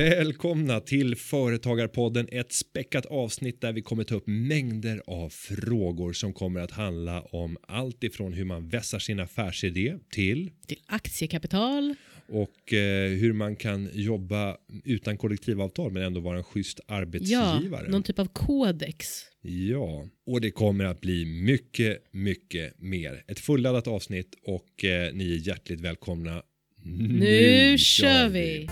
Välkomna till Företagarpodden, ett späckat avsnitt där vi kommer ta upp mängder av frågor som kommer att handla om allt ifrån hur man vässar sin affärsidé till Till aktiekapital. och eh, hur man kan jobba utan kollektivavtal men ändå vara en schysst Ja, arbetsgivare. någon typ av kodex. Ja, och det kommer att bli mycket, mycket mer. Ett fulladdat avsnitt och eh, ni är hjärtligt välkomna. Nu, kör vi!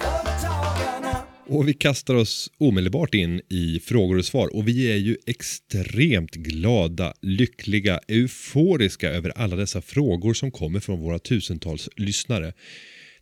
Och vi kastar oss omedelbart in i frågor och svar och vi är ju extremt glada, lyckliga, euforiska över alla dessa frågor som kommer från våra tusentals lyssnare.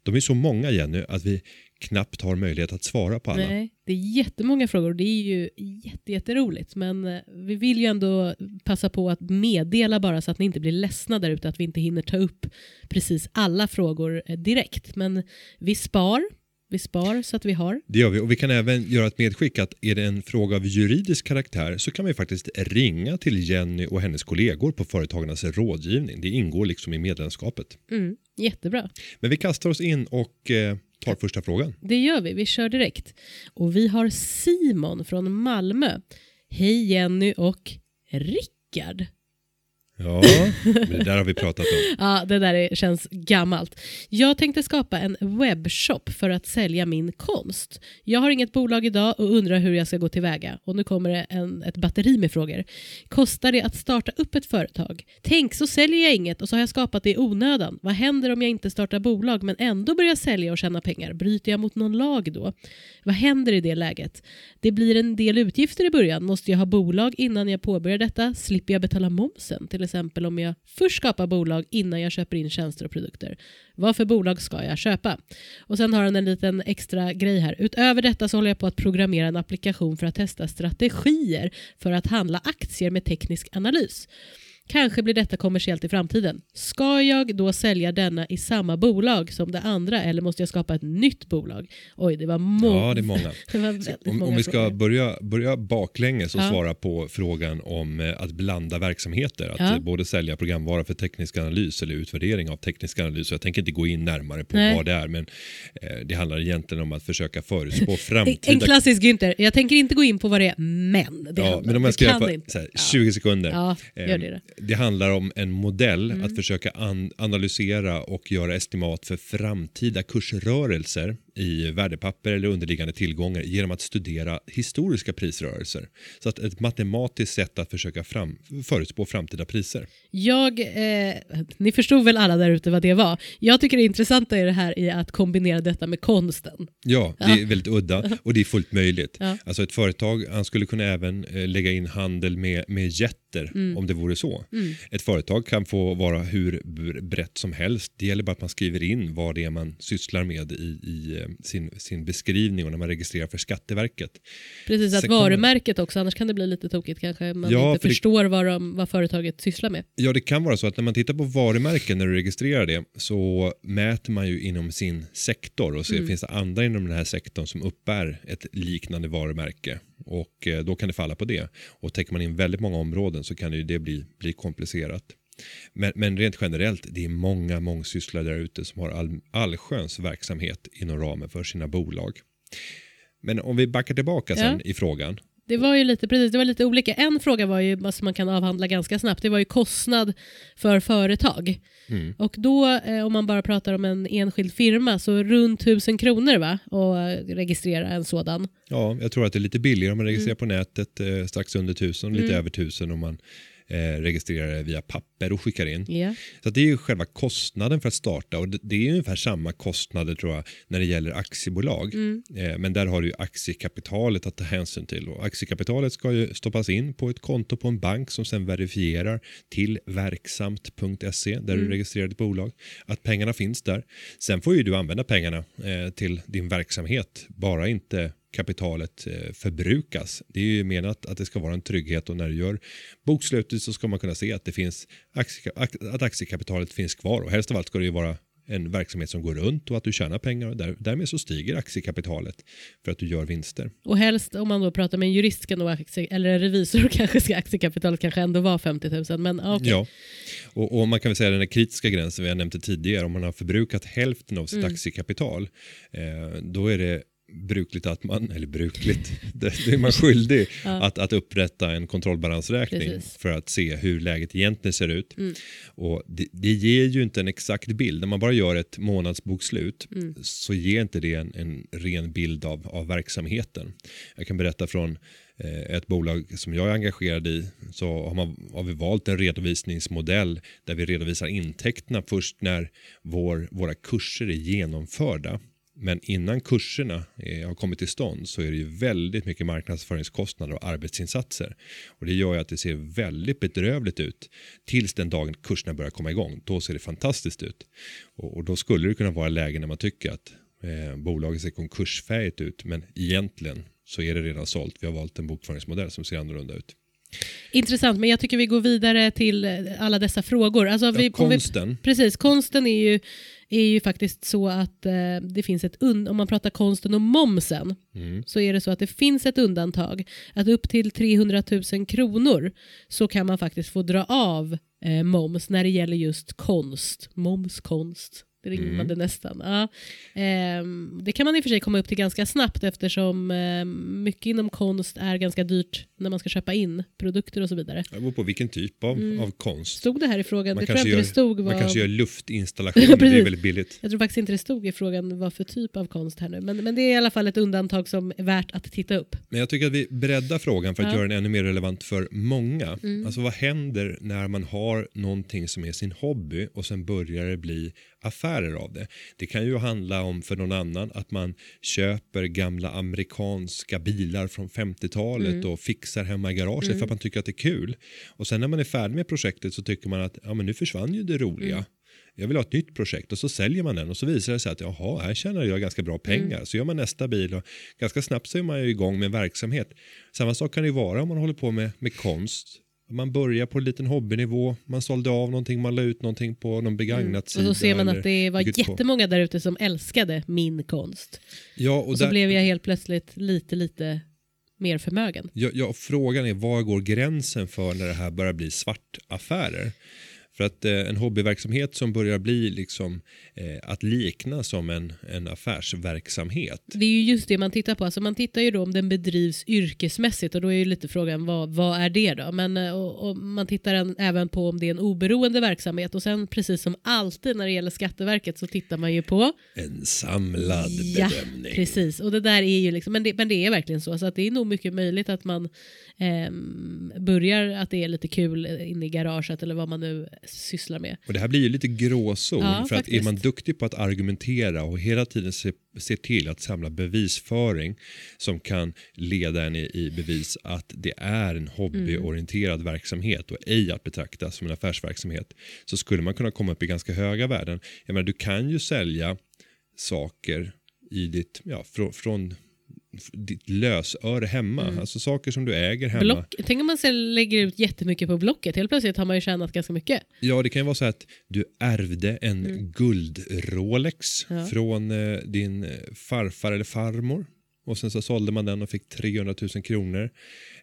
De är så många Jenny att vi knappt har möjlighet att svara på alla. Nej, det är jättemånga frågor och det är ju jätte, jätteroligt. Men eh, vi vill ju ändå passa på att meddela bara så att ni inte blir ledsna där ute att vi inte hinner ta upp precis alla frågor eh, direkt. Men vi spar, vi spar så att vi har. Det gör vi och vi kan även göra ett medskick att är det en fråga av juridisk karaktär så kan vi faktiskt ringa till Jenny och hennes kollegor på Företagarnas rådgivning. Det ingår liksom i medlemskapet. Mm, jättebra. Men vi kastar oss in och eh, tar första frågan. Det gör vi, vi kör direkt. Och vi har Simon från Malmö. Hej Jenny och Rickard. Ja, men det där har vi pratat om. Ja, det där är, känns gammalt. Jag tänkte skapa en webbshop för att sälja min konst. Jag har inget bolag idag och undrar hur jag ska gå tillväga. Och nu kommer det en, ett batteri med frågor. Kostar det att starta upp ett företag? Tänk så säljer jag inget och så har jag skapat det i onödan. Vad händer om jag inte startar bolag men ändå börjar sälja och tjäna pengar? Bryter jag mot någon lag då? Vad händer i det läget? Det blir en del utgifter i början. Måste jag ha bolag innan jag påbörjar detta? Slipper jag betala momsen? Till exempel om jag först skapar bolag innan jag köper in tjänster och produkter. Vad för bolag ska jag köpa? Och sen har han en liten extra grej här. Utöver detta så håller jag på att programmera en applikation för att testa strategier för att handla aktier med teknisk analys. Kanske blir detta kommersiellt i framtiden. Ska jag då sälja denna i samma bolag som det andra eller måste jag skapa ett nytt bolag? Oj, det var, må- Ja, det är många. det var Om, många om vi ska frågor. börja, börja baklänges och Ja. svara på frågan om eh, att blanda verksamheter. Att Ja. både sälja programvara för teknisk analys eller utvärdering av teknisk analys. Jag tänker inte gå in närmare på Nej. vad det är men eh, det handlar egentligen om att försöka förutspå framtida En klassisk Günther. Jag tänker inte gå in på vad det är, men det Ja, handlar men om jag ska det kan inte. så här, Ja. 20 sekunder. Ja, gör Ehm, det. Det handlar om en modell Mm. att försöka an analysera och göra estimat för framtida kursrörelser i värdepapper eller underliggande tillgångar genom att studera historiska prisrörelser. Så att ett matematiskt sätt att försöka fram, förutspå framtida priser. Jag, eh, ni förstod väl alla där ute vad det var. Jag tycker det intressanta är det här i att kombinera detta med konsten. Ja, det är väldigt udda och det är fullt möjligt. Ja. Alltså ett företag, han skulle kunna även eh, lägga in handel med, med jätter Mm. om det vore så. Ett företag kan få vara hur br- brett som helst. Det gäller bara att man skriver in vad det är man sysslar med i, i eh, sin, sin beskrivning och när man registrerar för Skatteverket. Precis, att Sen kommer- varumärket också, annars kan det bli lite tokigt kanske. Man Ja, inte för det- förstår vad, de, vad företaget sysslar med. Ja, det kan vara så att när man tittar på varumärken när du registrerar det så mäter man ju inom sin sektor och ser finns det andra inom den här sektorn som uppbär ett liknande varumärke och eh, då kan det falla på det. Och täcker man in väldigt många områden så kan det ju det bli, bli komplicerat. Men, men rent generellt, det är många mångsysslare där ute som har all, allsköns verksamhet inom ramen för sina bolag. Men om vi backar tillbaka sen i frågan. Det var ju lite, precis, det var lite olika. En fråga var ju, som man kan avhandla ganska snabbt, det var ju kostnad för företag. Mm. Och då, eh, om man bara pratar om en enskild firma, så runt tusen kronor va? Och eh, registrera en sådan. Ja, jag tror att det är lite billigare om man registrerar Mm. på nätet, eh, strax under tusen, lite över tusen om man eh, registrerar det via papper och skickar in. Ja. Så det är ju själva kostnaden för att starta och det, är ju ungefär samma kostnader tror jag när det gäller aktiebolag. Mm. Eh, men där har du ju aktiekapitalet att ta hänsyn till och aktiekapitalet ska ju stoppas in på ett konto på en bank som sen verifierar till verksamt.se där du registrerar ditt bolag att pengarna finns där. Sen får ju du använda pengarna eh, till din verksamhet, bara inte kapitalet eh, förbrukas. Det är ju menat att det ska vara en trygghet och när du gör bokslutet så ska man kunna se att det finns aktie, att aktiekapitalet finns kvar och helst av allt ska det ju vara en verksamhet som går runt och att du tjänar pengar och där, därmed så stiger aktiekapitalet för att du gör vinster. Och helst om man då pratar med en jurist ska nog aktie, eller en revisor kanske ska aktiekapitalet kanske ändå vara 50 000. Men ja, okej. Ja, och, och man kan väl säga den här kritiska gränsen vi har nämnt tidigare, om man har förbrukat hälften av sitt Mm. aktiekapital, eh, då är det brukligt att man, eller brukligt, det, är man skyldig Ja. att, att upprätta en kontrollbalansräkning Precis. för att se hur läget egentligen ser ut. Mm. Och det, det ger ju inte en exakt bild. När man bara gör ett månadsbokslut Mm. så ger inte det en, en ren bild av, av verksamheten. Jag kan berätta från eh, ett bolag som jag är engagerad i så har, man, har vi valt en redovisningsmodell där vi redovisar intäkterna först när vår, våra kurser är genomförda. Men innan kurserna eh, har kommit till stånd så är det ju väldigt mycket marknadsföringskostnader och arbetsinsatser. Och det gör ju att det ser väldigt bedrövligt ut tills den dagen kurserna börjar komma igång. Då ser det fantastiskt ut. Och, då skulle det kunna vara läge när man tycker att eh, bolaget ser konkursfärdigt ut men egentligen så är det redan sålt. Vi har valt en bokföringsmodell som ser annorlunda ut. Intressant, men jag tycker vi går vidare till eh, alla dessa frågor. Alltså, vi, Ja, om vi, konsten, precis, konsten är ju, är ju faktiskt så att eh, det finns ett und- om man pratar konsten och momsen mm. så är det så att det finns ett undantag att upp till 300 000 kronor så kan man faktiskt få dra av eh, moms när det gäller just konst. Moms, konst. Det rimmade Mm. nästan. Ja. Ehm, det kan man i och för sig komma upp till ganska snabbt eftersom eh, mycket inom konst är ganska dyrt när man ska köpa in produkter och så vidare. det beror på vilken typ av, Mm. av konst. Stod det här i frågan? Man det kanske gör- det stod. Man Vad... kanske gör luftinstallationer, det är väldigt billigt. Jag tror faktiskt inte det stod i frågan vad för typ av konst här nu. Men, men det är i alla fall ett undantag som är värt att titta upp. Men jag tycker att vi breddar frågan för att Ja. göra den ännu mer relevant för många. Mm. Alltså vad händer när man har någonting som är sin hobby och sen börjar det bli affärer av det. Det kan ju handla om för någon annan att man köper gamla amerikanska bilar från 50-talet Mm. och fixar hemma i garaget för att man tycker att det är kul. Och sen när man är färdig med projektet så tycker man att ja, men nu försvann ju det roliga. Mm. Jag vill ha ett nytt projekt och så säljer man den och så visar det sig att jaha, här tjänar jag ganska bra pengar. Så gör man nästa bil och ganska snabbt så är man ju igång med en verksamhet. Samma sak kan det ju vara om man håller på med, med konst. Man börjar på en liten hobbynivå, man sålde av någonting, man la ut någonting på någon begagnat Och sida. så ser man att det var jättemånga där ute som älskade min konst. Ja, och Och så där, blev jag helt plötsligt lite, lite mer förmögen. ja, ja, frågan är var går gränsen för när det här börjar bli svartaffärer? För att eh, en hobbyverksamhet som börjar bli liksom eh, att likna som en, en affärsverksamhet. Det är ju just det man tittar på. Alltså man tittar ju då om den bedrivs yrkesmässigt och då är ju lite frågan vad, vad är det då? Men, eh, och, och man tittar en, även på om det är en oberoende verksamhet och sen precis som alltid när det gäller Skatteverket så tittar man ju på En samlad Ja, bedömning. Precis, och det där är ju liksom, men det, men det är verkligen så, så att det är nog mycket möjligt att man ehm, börjar att det är lite kul inne i garaget eller vad man nu sysslar med. Och det här blir ju lite gråzon. Ja, för att är faktiskt. man duktig på att argumentera och hela tiden se, se till att samla bevisföring som kan leda en i, i bevis att det är en hobbyorienterad verksamhet och ej att betrakta som en affärsverksamhet så skulle man kunna komma upp i ganska höga värden. Jag menar, du kan ju sälja saker i ditt, ja, från, från ditt lösöre hemma. Alltså saker som du äger hemma. Block, tänk om man sen lägger ut jättemycket på Blocket, helt plötsligt har man ju tjänat ganska mycket. Ja, det kan ju vara så att du ärvde en guld-Rolex Mm. Ja. från eh, din eh, farfar eller farmor. Och sen så sålde man den och fick 300 000 kronor.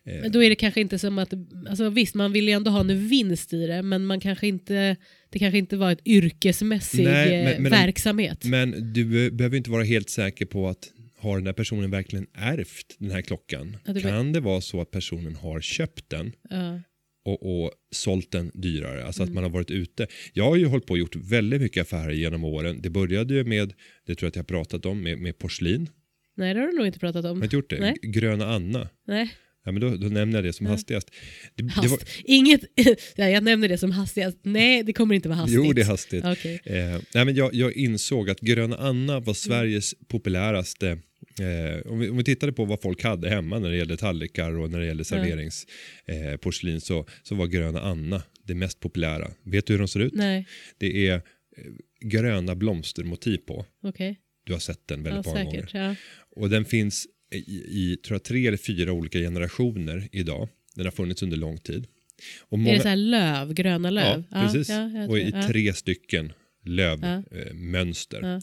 Men då är det kanske inte som att, alltså visst man vill ju ändå ha en vinst i det, men man kanske inte, det kanske inte var ett yrkesmässig Nej, eh, men- men om- verksamhet. Men du be- behöver inte vara helt säker på att har den här personen verkligen ärvt den här klockan? Ja, det kan det vara så att personen har köpt den ja. och, och sålt den dyrare. Alltså Mm. att man har varit ute. Jag har ju hållit på och gjort väldigt mycket affärer genom åren. Det började ju med, det tror jag att jag har pratat om, med, med porslin. Nej det har du nog inte pratat Har om. jag inte gjort det? Nej. Gröna Anna. Nej. Ja, men då, då nämner jag det som hastigast. Det, det Hast. var, Inget, ja, jag nämner det som hastigast. Nej, det kommer inte vara hastigt. jo, det är hastigt. Okej. Eh, nej, men jag, jag insåg att Gröna Anna var Sveriges populäraste Eh, om, vi, om vi tittade på vad folk hade hemma när det gällde tallrikar och när det gällde serveringsporslin eh, så, så var Gröna Anna det mest populära. Vet du hur de ser ut? Nej, Det är eh, gröna blomstermotiv på. okej. Du har sett den väldigt Ja, många säkert. gånger. Ja. Och den finns i, i tror jag, tre eller fyra olika generationer idag. Den har funnits under lång tid. Och Är det så här löv, gröna löv? Ja, precis. Ja, och i tre stycken lövmönster.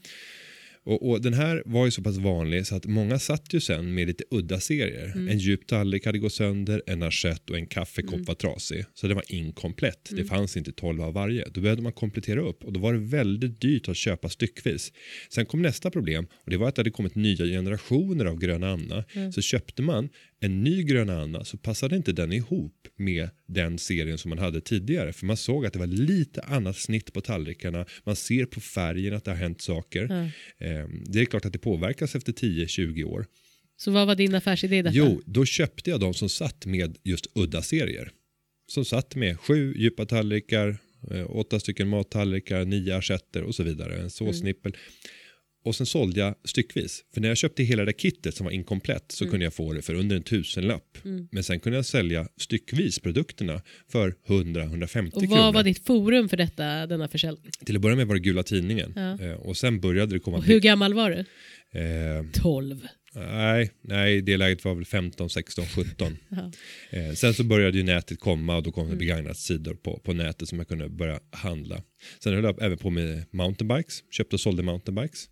Och, och den här var ju så pass vanlig så att många satt ju sen med lite udda serier. En djup tallrik hade gått sönder, en assiett och en kaffekopp var trasig. Så det var inkomplett. Det fanns inte 12 av varje. Då behövde man komplettera upp och då var det väldigt dyrt att köpa styckvis. Sen kom nästa problem och det var att det hade kommit nya generationer av Gröna Anna. Så köpte man en ny Gröna Anna så passade inte den ihop med den serien som man hade tidigare. För man såg att det var lite annat snitt på tallrikarna. Man ser på färgen att det har hänt saker. Eh, Det är klart att det påverkas efter 10-20 år. Så vad var din affärsidé i detta? Jo, då köpte jag de som satt med just udda serier. Som satt med sju djupa tallrikar, eh, åtta stycken mattallrikar, nio assietter och så vidare. En såsnippel. Och sen sålde jag styckvis. För när jag köpte hela det kittet som var inkomplett så kunde jag få det för under en tusenlapp. Men sen kunde jag sälja styckvis produkterna för 100-150 Och kronor. vad var ditt forum för detta, denna försäljning? Till att börja med var det Gula Tidningen. Ja. Eh, och sen började det komma... Och hur gammal var du? eh, 12. nej, nej, det läget var väl 15, 16, 17. Ja. Eh, sen så började ju nätet komma och då kom det begagnatsidor på, på nätet som jag kunde börja handla. Sen höll jag även på med mountainbikes, köpte och sålde mountainbikes.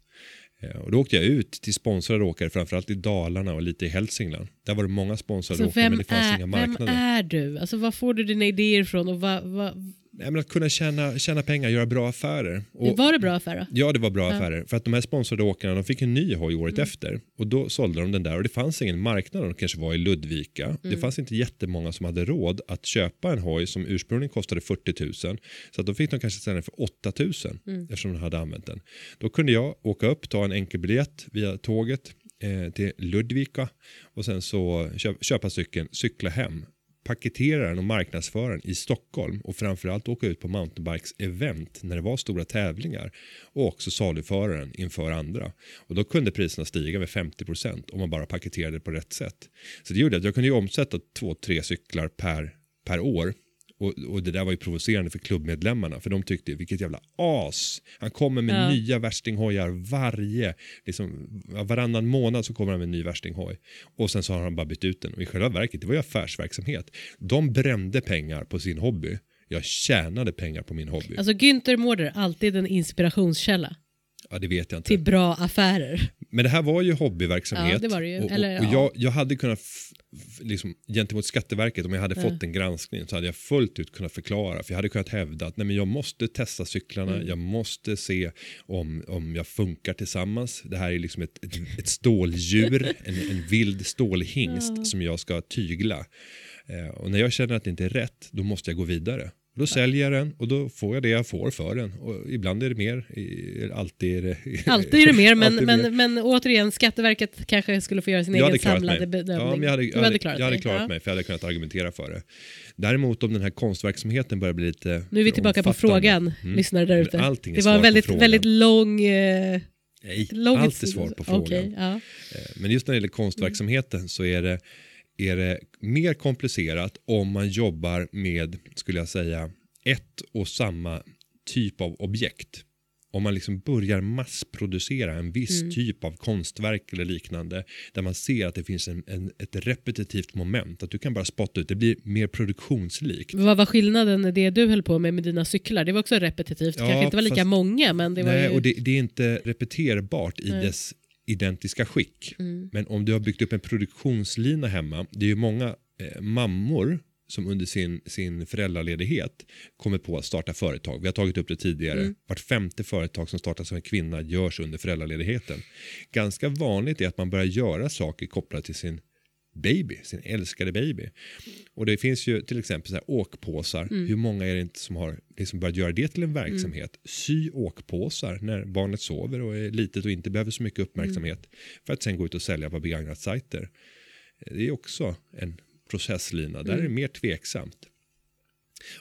Eh, och då åkte jag ut till sponsrade åkare, framförallt i Dalarna och lite i Hälsingland. Där var det många sponsrade Så åkare vem men det fanns är, inga vem marknader. är du? Alltså var får du dina idéer ifrån? Och vad, vad, Nej, att kunna tjäna, tjäna pengar, göra bra affärer. Och, var det bra affär då? Ja, det var bra Ja. Mm. affärer. För att de här sponsrade åkarna de fick en ny hoj året efter. Och då sålde de den där och det fanns ingen marknad. De kanske var i Ludvika. Det Mm. fanns inte jättemånga som hade råd att köpa en hoj som ursprungligen kostade 40 000. Så att då fick de kanske sälja den för 8 000 Mm. eftersom de hade använt den. Då kunde jag åka upp, ta en enkel biljett via tåget eh, till Ludvika och sen så köp, köpa cykeln, cykla hem paketera den och marknadsföra den i Stockholm och framförallt åka ut på mountainbikes event när det var stora tävlingar och också saluföra den inför andra. Och då kunde priserna stiga med 50% om man bara paketerade det på rätt sätt. Så det gjorde att jag kunde ju omsätta två, tre cyklar per, per år och, och det där var ju provocerande för klubbmedlemmarna för de tyckte vilket jävla as. Han kommer med Ja. nya värstinghojar varje, liksom, varannan månad så kommer han med en ny värstinghoj. Och sen så har han bara bytt ut den och i själva verket det var ju affärsverksamhet. De brände pengar på sin hobby. Jag tjänade pengar på min hobby. Alltså Günther Mårder, alltid en inspirationskälla ja, det vet jag inte. till bra affärer. Men det här var ju hobbyverksamhet. Ja, det var det ju. Och, och, Eller, och ja. jag, jag hade kunnat, liksom, gentemot Skatteverket, om jag hade fått en granskning så hade jag fullt ut kunnat förklara. För jag hade kunnat hävda att nej, men jag måste testa cyklarna, Mm. jag måste se om, om jag funkar tillsammans. Det här är liksom ett, ett, ett ståldjur, en, en vild stålhingst som jag ska tygla. Eh, och när jag känner att det inte är rätt, då måste jag gå vidare. Då säljer jag den och då får jag det jag får för den. Och ibland är det mer, alltid är det... Alltid är det mer, men, men, mer. men återigen, Skatteverket kanske skulle få göra sin Jag egen samlade bedömning. Ja, men jag hade, jag hade, klarat jag hade klarat Ja. mig för jag hade kunnat argumentera för det. Däremot om den här konstverksamheten börjar bli lite Nu är vi tillbaka på frågan, Mm. lyssnare där ute. Det var en väldigt, väldigt lång... Eh, Nej, allt är svar på frågan. Okej, ja. Eh, Men just när det gäller konstverksamheten så är det, är det mer komplicerat om man jobbar med, skulle jag säga, ett och samma typ av objekt. Om man liksom börjar massproducera en viss Mm. typ av konstverk eller liknande där man ser att det finns en, en, ett repetitivt moment, att du kan bara spotta ut, det blir mer produktionslikt. Vad var skillnaden i det du höll på med med dina cyklar? Det var också repetitivt, Ja, kanske inte var lika fast- många men det var Nej, ju... och det, det är inte repeterbart i Nej. dess identiska skick. Mm. Men om du har byggt upp en produktionslina hemma, det är ju många eh, mammor som under sin, sin föräldraledighet kommer på att starta företag. Vi har tagit upp det tidigare. Mm. Vart femte företag som startas av en kvinna görs under föräldraledigheten. Ganska vanligt är att man börjar göra saker kopplat till sin baby, sin älskade baby. Och det finns ju till exempel så här åkpåsar. Mm. Hur många är det inte som har liksom börjat göra det till en verksamhet? Sy åkpåsar när barnet sover och är litet och inte behöver så mycket uppmärksamhet. Mm. För att sen gå ut och sälja på begagnat sajter. Det är också en processlina. Där är Mm. det mer tveksamt.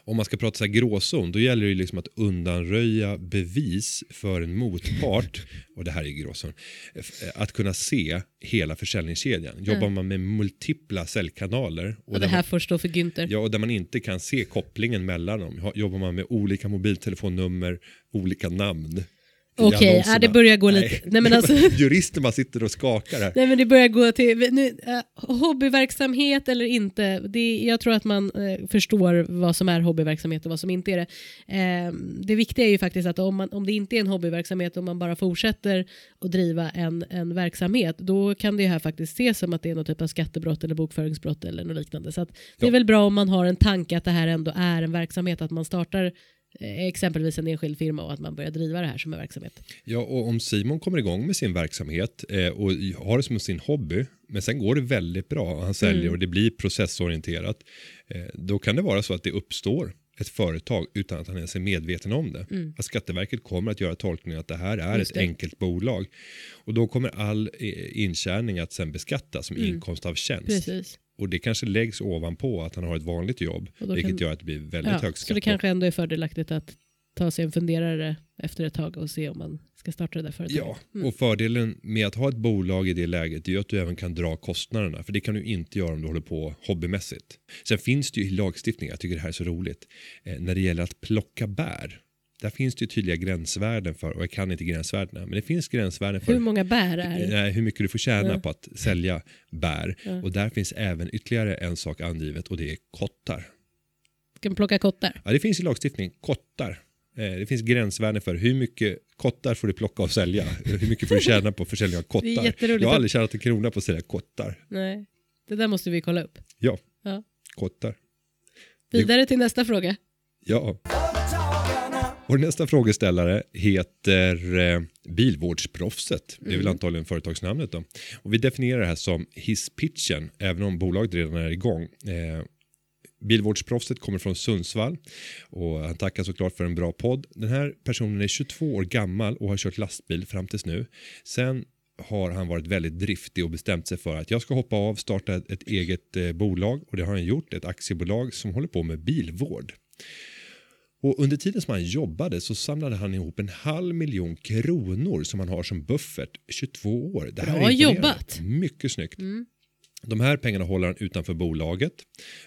Om man ska prata så här gråzon, då gäller det ju liksom att undanröja bevis för en motpart, och det här är gråzon, att kunna se hela försäljningskedjan. Jobbar man med multipla säljkanaler och, och det här man, får stå för Günther. ja, och där man inte kan se kopplingen mellan dem, jobbar man med olika mobiltelefonnummer, olika namn, Okej, ja, det börjar gå lite... Nej, Nej, men alltså, Jurister bara sitter och skakar här. nej men det börjar gå till... Nu, eh, hobbyverksamhet eller inte, det, jag tror att man eh, förstår vad som är hobbyverksamhet och vad som inte är det. Eh, det viktiga är ju faktiskt att om, man, om det inte är en hobbyverksamhet och man bara fortsätter att driva en, en verksamhet, då kan det här faktiskt ses som att det är något typ av skattebrott eller bokföringsbrott eller något liknande. Så att det är Ja. väl bra om man har en tanke att det här ändå är en verksamhet, att man startar exempelvis en enskild firma och att man börjar driva det här som en verksamhet. Ja, och om Simon kommer igång med sin verksamhet eh, och har det som sin hobby, men sen går det väldigt bra han säljer Mm. och det blir processorienterat, eh, då kan det vara så att det uppstår ett företag utan att han ens är medveten om det. Att Skatteverket kommer att göra tolkningen att det här är Mm. Just ett det. enkelt bolag. Och då kommer all eh, intjäning att sen beskattas som inkomst av tjänst. Mm. Precis. Och det kanske läggs ovanpå att han har ett vanligt jobb, vilket kan- gör att det blir väldigt Ja, hög så skatt. det kanske ändå är fördelaktigt att ta sig en funderare efter ett tag och se om man ska starta det där företaget. Ja, och fördelen med att ha ett bolag i det läget är att du även kan dra kostnaderna. För det kan du inte göra om du håller på hobbymässigt. Sen finns det ju i lagstiftning, jag tycker det här är så roligt, eh, när det gäller att plocka bär. Där finns det ju tydliga gränsvärden för, och jag kan inte gränsvärdena, men det finns gränsvärden för Hur många bär är det? Hur mycket du får tjäna Ja. på att sälja bär. Ja. Och där finns även ytterligare en sak angivet och det är kottar. Ska man plocka kottar? Ja, det finns i lagstiftning, kottar. Eh, Det finns gränsvärden för hur mycket kottar får du plocka och sälja. Hur mycket får du tjäna på försäljning av kottar. Jag har aldrig tjänat en krona på att sälja kottar. Nej, det där måste vi kolla upp. Ja, Ja. kottar. Vidare till nästa fråga. Ja. Och nästa frågeställare heter eh, Bilvårdsproffset. Det är väl antagligen företagsnamnet då. Och vi definierar det här som hisspitchen, även om bolaget redan är igång. Eh, Bilvårdsproffset kommer från Sundsvall och han tackar såklart för en bra podd. Den här personen är 22 år gammal och har kört lastbil fram tills nu. Sen har han varit väldigt driftig och bestämt sig för att jag ska hoppa av, starta ett, ett eget eh, bolag och det har han gjort, ett aktiebolag som håller på med bilvård. Och under tiden som han jobbade så samlade han ihop en halv miljon kronor som han har som buffert 22 år. Det här Bra är jobbat. Mycket snyggt. De här pengarna håller han utanför bolaget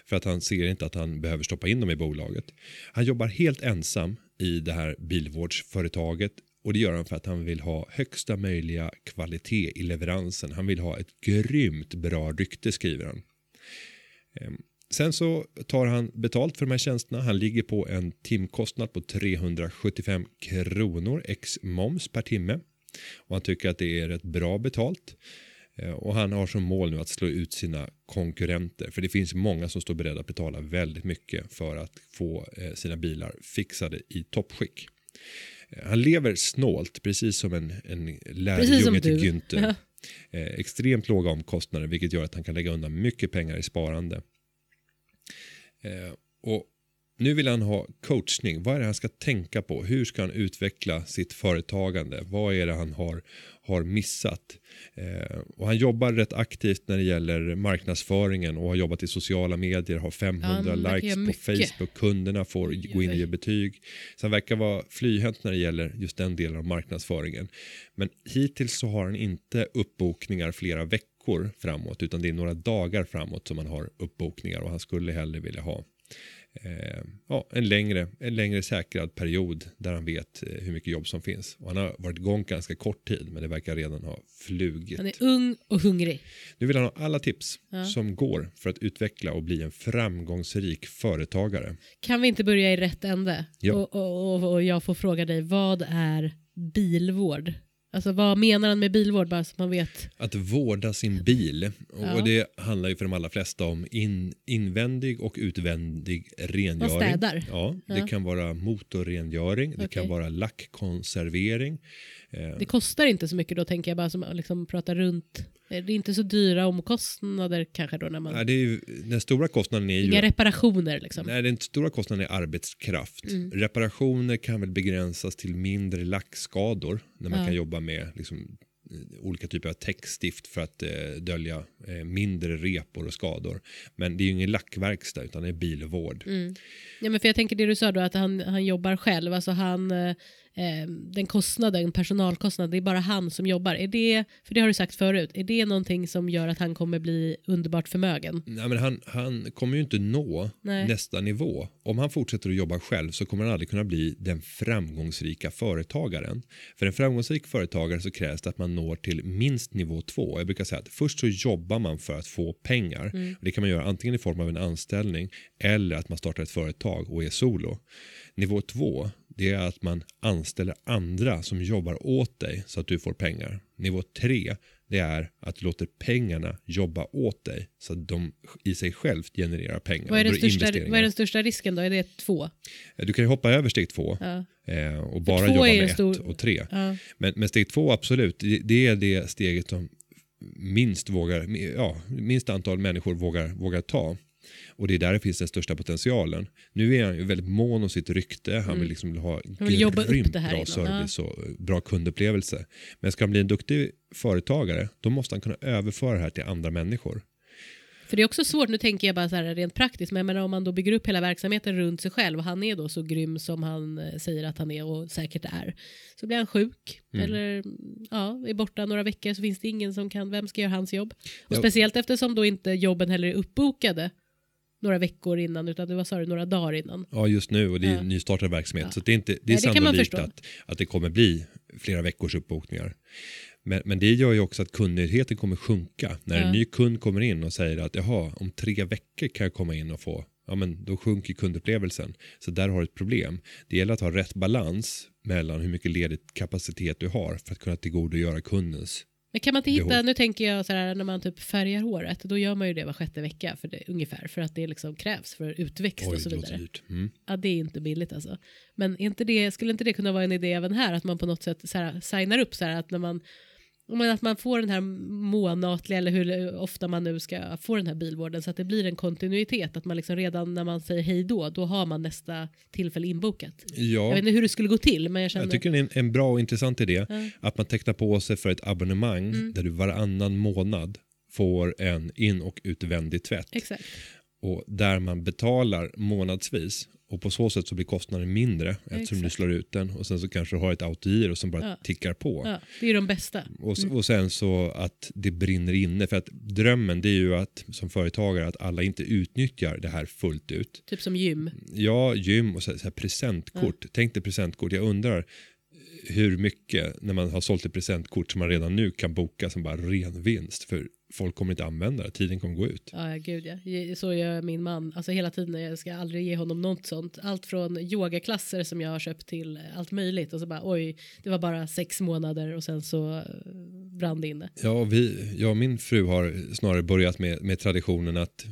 för att han ser inte att han behöver stoppa in dem i bolaget. Han jobbar helt ensam i det här bilvårdsföretaget och det gör han för att han vill ha högsta möjliga kvalitet i leveransen. Han vill ha ett grymt bra rykte skriver han. Sen så tar han betalt för de här tjänsterna. Han ligger på en timkostnad på 375 kronor ex moms per timme. Och han tycker att det är rätt bra betalt. Eh, Och han har som mål nu att slå ut sina konkurrenter. För det finns många som står beredda att betala väldigt mycket för att få eh, sina bilar fixade i toppskick. Eh, Han lever snålt, precis som en, en lärjunge till. Günther. Ja. Extremt låga omkostnader vilket gör att han kan lägga undan mycket pengar i sparande. Eh, och nu vill han ha coachning. Vad är det han ska tänka på? Hur ska han utveckla sitt företagande? Vad är det han har, har missat? Eh, och han jobbar rätt aktivt när det gäller marknadsföringen och har jobbat i sociala medier, har 500 Ja, likes på. Facebook, kunderna får gå in och ge betyg. Så han verkar vara flyhänt när det gäller just den delen av marknadsföringen. Men hittills så har han inte uppbokningar flera veckor framåt utan det är några dagar framåt som han har uppbokningar och han skulle hellre vilja ha eh, ja, en, längre, en längre säkrad period där han vet eh, hur mycket jobb som finns. Och han har varit igång ganska kort tid men det verkar redan ha flugit. Han är ung och hungrig. Nu vill han ha alla tips Ja. som går för att utveckla och bli en framgångsrik företagare. Kan vi inte börja i rätt ände? Ja. Och, och, och jag får fråga dig, vad är bilvård? Alltså vad menar han med bilvård? Bara så man vet. Att vårda sin bil. Ja. Och det handlar ju för de allra flesta om in, invändig och utvändig rengöring. Man städar. Ja, det Ja. kan vara motorrengöring, det kan vara lackkonservering. Eh, Det kostar inte så mycket då tänker jag bara som liksom pratar runt. Det är inte så dyra omkostnader kanske då när man... nej, det är ju, den stora kostnaden är ju... Inga reparationer liksom. Nej, den stora kostnaden är arbetskraft. Mm. Reparationer kan väl begränsas till mindre lackskador när man Ja. kan jobba med liksom, eh, olika typer av täckstift för att eh, dölja eh, mindre repor och skador. Men det är ju ingen lackverkstad utan det är bilvård. Mm. Ja, men för jag tänker det du sa då att han, han jobbar själv. Alltså han, eh, eh, den kostnaden, personalkostnaden, det är bara han som jobbar. Är det, för det har du sagt förut, är det någonting som gör att han kommer bli underbart förmögen? Nej, men han, han kommer ju inte nå Nej. nästa nivå. Om han fortsätter att jobba själv så kommer han aldrig kunna bli den framgångsrika företagaren. För en framgångsrik företagare så krävs det att man når till minst nivå två. Jag brukar säga att först så jobbar man för att få pengar. Mm. Det kan man göra antingen i form av en anställning eller att man startar ett företag och är solo. Nivå två det är att man anställer andra som jobbar åt dig så att du får pengar. Nivå tre det är att du låter pengarna jobba åt dig så att de i sig självt genererar pengar. Vad är, den största, vad är den största risken då? Är det två? Du kan ju hoppa över steg två Ja. eh, och bara jobba med ett stor- och tre. Ja. Men, men steg två, absolut, det, det är det steget som minst, vågar, ja, minst antal människor vågar, vågar ta. Och det är där det finns den största potentialen. Nu är han ju väldigt mån om sitt rykte. Han vill liksom ha Mm. Han vill jobba upp grymt det här bra innan, service och bra kundupplevelse. Men ska han bli en duktig företagare, då måste han kunna överföra det här till andra människor. För det är också svårt, nu tänker jag bara så här rent praktiskt, men jag menar om man då bygger upp hela verksamheten runt sig själv och han är då så grym som han eh, säger att han är och säkert är. Så blir han sjuk Mm. eller ja, är borta några veckor så finns det ingen som kan, vem ska göra hans jobb? Och Ja. speciellt eftersom då inte jobben heller är uppbokade några veckor innan utan det var du, några dagar innan. Ja, just nu och det är Ja. nystartad verksamhet. Ja. Så det är, inte, det är Nej, det sannolikt att, att det kommer bli flera veckors uppbokningar. Men, men det gör ju också att kundnöjdheten kommer sjunka. När Ja. en ny kund kommer in och säger att jaha, om tre veckor kan jag komma in och få, ja men då sjunker kundupplevelsen. Så där har du ett problem. Det gäller att ha rätt balans mellan hur mycket ledig kapacitet du har för att kunna tillgodogöra kundens. Men kan man inte hitta, Behov. nu tänker jag så här när man typ färgar håret, då gör man ju det var sjätte vecka för det, ungefär för att det liksom krävs för utväxt Oj, och så det vidare. dyrt. Mm. Ja, det är inte billigt alltså. Men inte det, skulle inte det kunna vara en idé även här? Att man på något sätt så här, signar upp så här att när man men att man får den här månatliga eller hur ofta man nu ska få den här bilvården så att det blir en kontinuitet. Att man liksom redan när man säger hej då, då har man nästa tillfälle inbokat. Jag Ja, vet inte hur det skulle gå till men jag känner... jag tycker det är en, en bra och intressant idé. Ja. Att man tecknar på sig för ett abonnemang Mm. där du varannan månad får en in och utvändig tvätt. Exakt. Och där man betalar månadsvis och på så sätt så blir kostnaden mindre eftersom du Exakt. slår ut den och sen så kanske du har ett autogiro som bara Ja. tickar på. Ja, det är ju de bästa. Och, s- och sen så att det brinner inne för att drömmen det är ju att som företagare att alla inte utnyttjar det här fullt ut. Typ som gym. Ja, gym och så så presentkort. Tänk dig presentkort. Jag undrar hur mycket när man har sålt ett presentkort som man redan nu kan boka som bara ren vinst. För folk kommer inte använda det. Tiden kommer gå ut. Ja, gud ja. Så gör min man. Alltså hela tiden. Jag ska aldrig ge honom något sånt. Allt från yogaklasser som jag har köpt till allt möjligt. Och så bara oj, det var bara sex månader och sen så eh, brann det inne. Ja, vi, jag och min fru har snarare börjat med, med traditionen att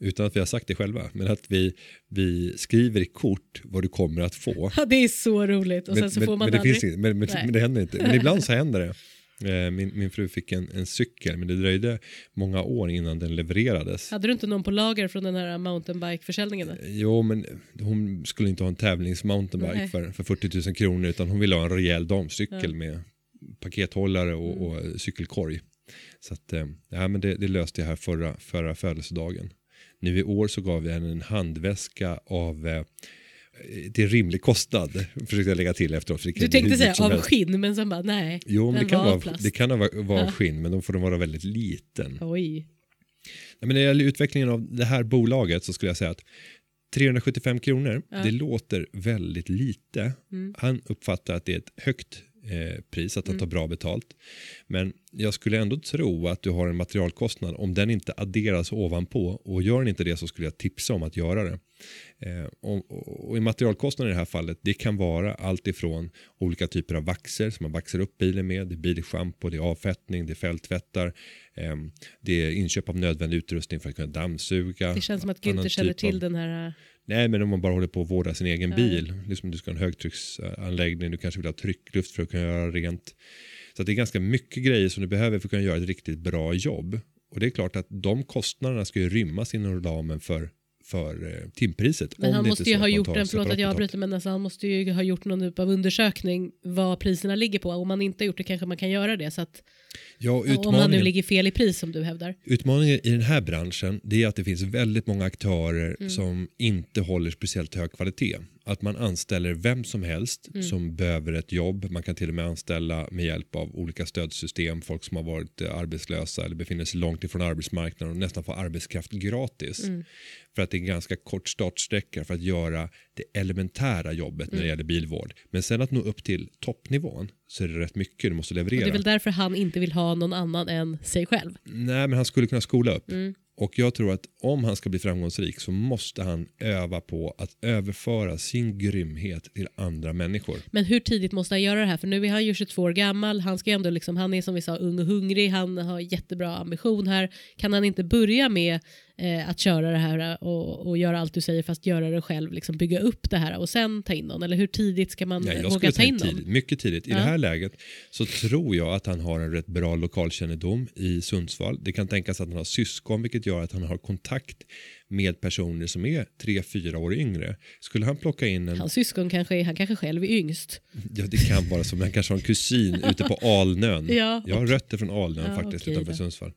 utan att vi har sagt det själva, men att vi, vi skriver i kort vad du kommer att få. Ja, det är så roligt. Och sen men, så men, får man men, det aldrig... finns inget, men, men, men det händer inte. Men ibland så händer det. Eh, Min, min fru fick en, en cykel, men det dröjde många år innan den levererades. Hade du inte någon på lager från den här mountainbike-försäljningen? då? Jo, men hon skulle inte ha en tävlingsmountainbike för, för 40 000 kronor utan hon ville ha en rejäl damcykel Ja. Mm. med pakethållare och, och cykelkorg. Så att, eh, ja, men det, det löste jag här förra, förra födelsedagen. Nu i år så gav jag henne en handväska av till rimlig kostnad. Försökte jag lägga till efteråt. För Du tänkte säga av helst. skinn, men sen bara nej. Jo, men det kan, vara, plast. det kan vara, vara Ja. skinn, men då får den vara väldigt liten. Oj. Nej, men när det gäller utvecklingen av det här bolaget så skulle jag säga att 375 kronor, Ja. det låter väldigt lite. Mm. Han uppfattar att det är ett högt eh, pris, att han tar bra betalt. Men jag skulle ändå tro att du har en materialkostnad om den inte adderas ovanpå och gör den inte det så skulle jag tipsa om att göra det. Eh, och, och, och i materialkostnaden i det här fallet, det kan vara allt ifrån olika typer av vaxer som man vaxar upp bilen med, det är bilschampo, det är avfettning, det är fälttvättar, eh, det är inköp av nödvändig utrustning för att kunna dammsuga. Det känns som att Günther känner typ av- till den här... Nej, men om man bara håller på att vårda sin egen Ja. bil. Liksom du ska ha en högtrycksanläggning, du kanske vill ha tryckluft för att kunna göra rent. Så det är ganska mycket grejer som du behöver för att kunna göra ett riktigt bra jobb. Och det är klart att de kostnaderna ska ju rymmas inom ramen för, för eh, timpriset. Men han måste ju ha gjort en, förlåt att jag avbryter, men alltså han måste ju ha gjort någon typ av undersökning vad priserna ligger på. Om man inte har gjort det kanske man kan göra det. Så att, Ja, om man nu ligger fel i pris som du hävdar. utmaningen i den här branschen det är att det finns väldigt många aktörer Mm. som inte håller speciellt hög kvalitet. Att man anställer vem som helst Mm. som behöver ett jobb. Man kan till och med anställa med hjälp av olika stödsystem, folk som har varit eh, arbetslösa eller befinner sig långt ifrån arbetsmarknaden och nästan få arbetskraft gratis. Mm. För att det är en ganska kort startsträcka för att göra det elementära jobbet Mm. när det gäller bilvård. Men sen att nå upp till toppnivån så är det rätt mycket du måste Och leverera. det är väl därför han inte vill ha någon annan än sig själv. Nej, men han skulle kunna skola upp. Mm. Och jag tror att om han ska bli framgångsrik så måste han öva på att överföra sin grymhet till andra människor. Men hur tidigt måste han göra det här? För nu är han ju 22 år gammal, han, ska ju ändå liksom, han är som vi sa ung och hungrig, han har jättebra ambition här. Kan han inte börja med eh, att köra det här och, och göra allt du säger fast göra det själv, liksom bygga upp det här och sen ta in någon? Eller hur tidigt ska man jag våga ta in någon? mycket tidigt. I Ja. det här läget så tror jag att han har en rätt bra lokalkännedom i Sundsvall. Det kan tänkas att han har syskon vilket gör att han har kontakt med personer som är tre fyra år yngre. Skulle han plocka in en Hans syskon kanske han kanske själv är yngst. Ja, det kan vara så. Men han kanske har en kusin ute på Alnön. Ja, Jag har rötter från Alnön Ja, faktiskt, okej utanför. Sundsvall.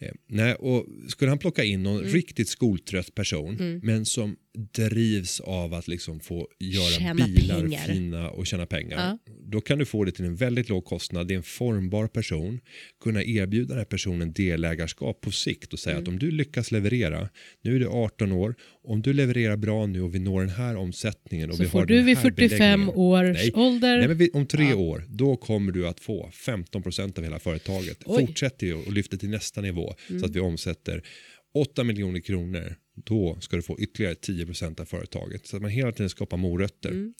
Eh, nej, och skulle han plocka in någon Mm. riktigt skoltrött person men som drivs av att liksom få göra Tjäna bilar pengar. fina och tjäna pengar. Ja. Då kan du få det till en väldigt låg kostnad. Det är en formbar person. Kunna erbjuda den här personen delägarskap på sikt och säga Mm. att om du lyckas leverera, nu är du 18 år, om du levererar bra nu och vi når den här omsättningen och Så vi får har du vid här 45 beläggningen. års Nej. ålder, Nej, men vi, om tre Ja. år, då kommer du att få 15% av hela företaget. Oj. Mm. Fortsätt det och lyft det till nästa nivå så att vi omsätter 8 miljoner kronor. Då ska du få ytterligare 10% av företaget. Så att man hela tiden skapar morötter.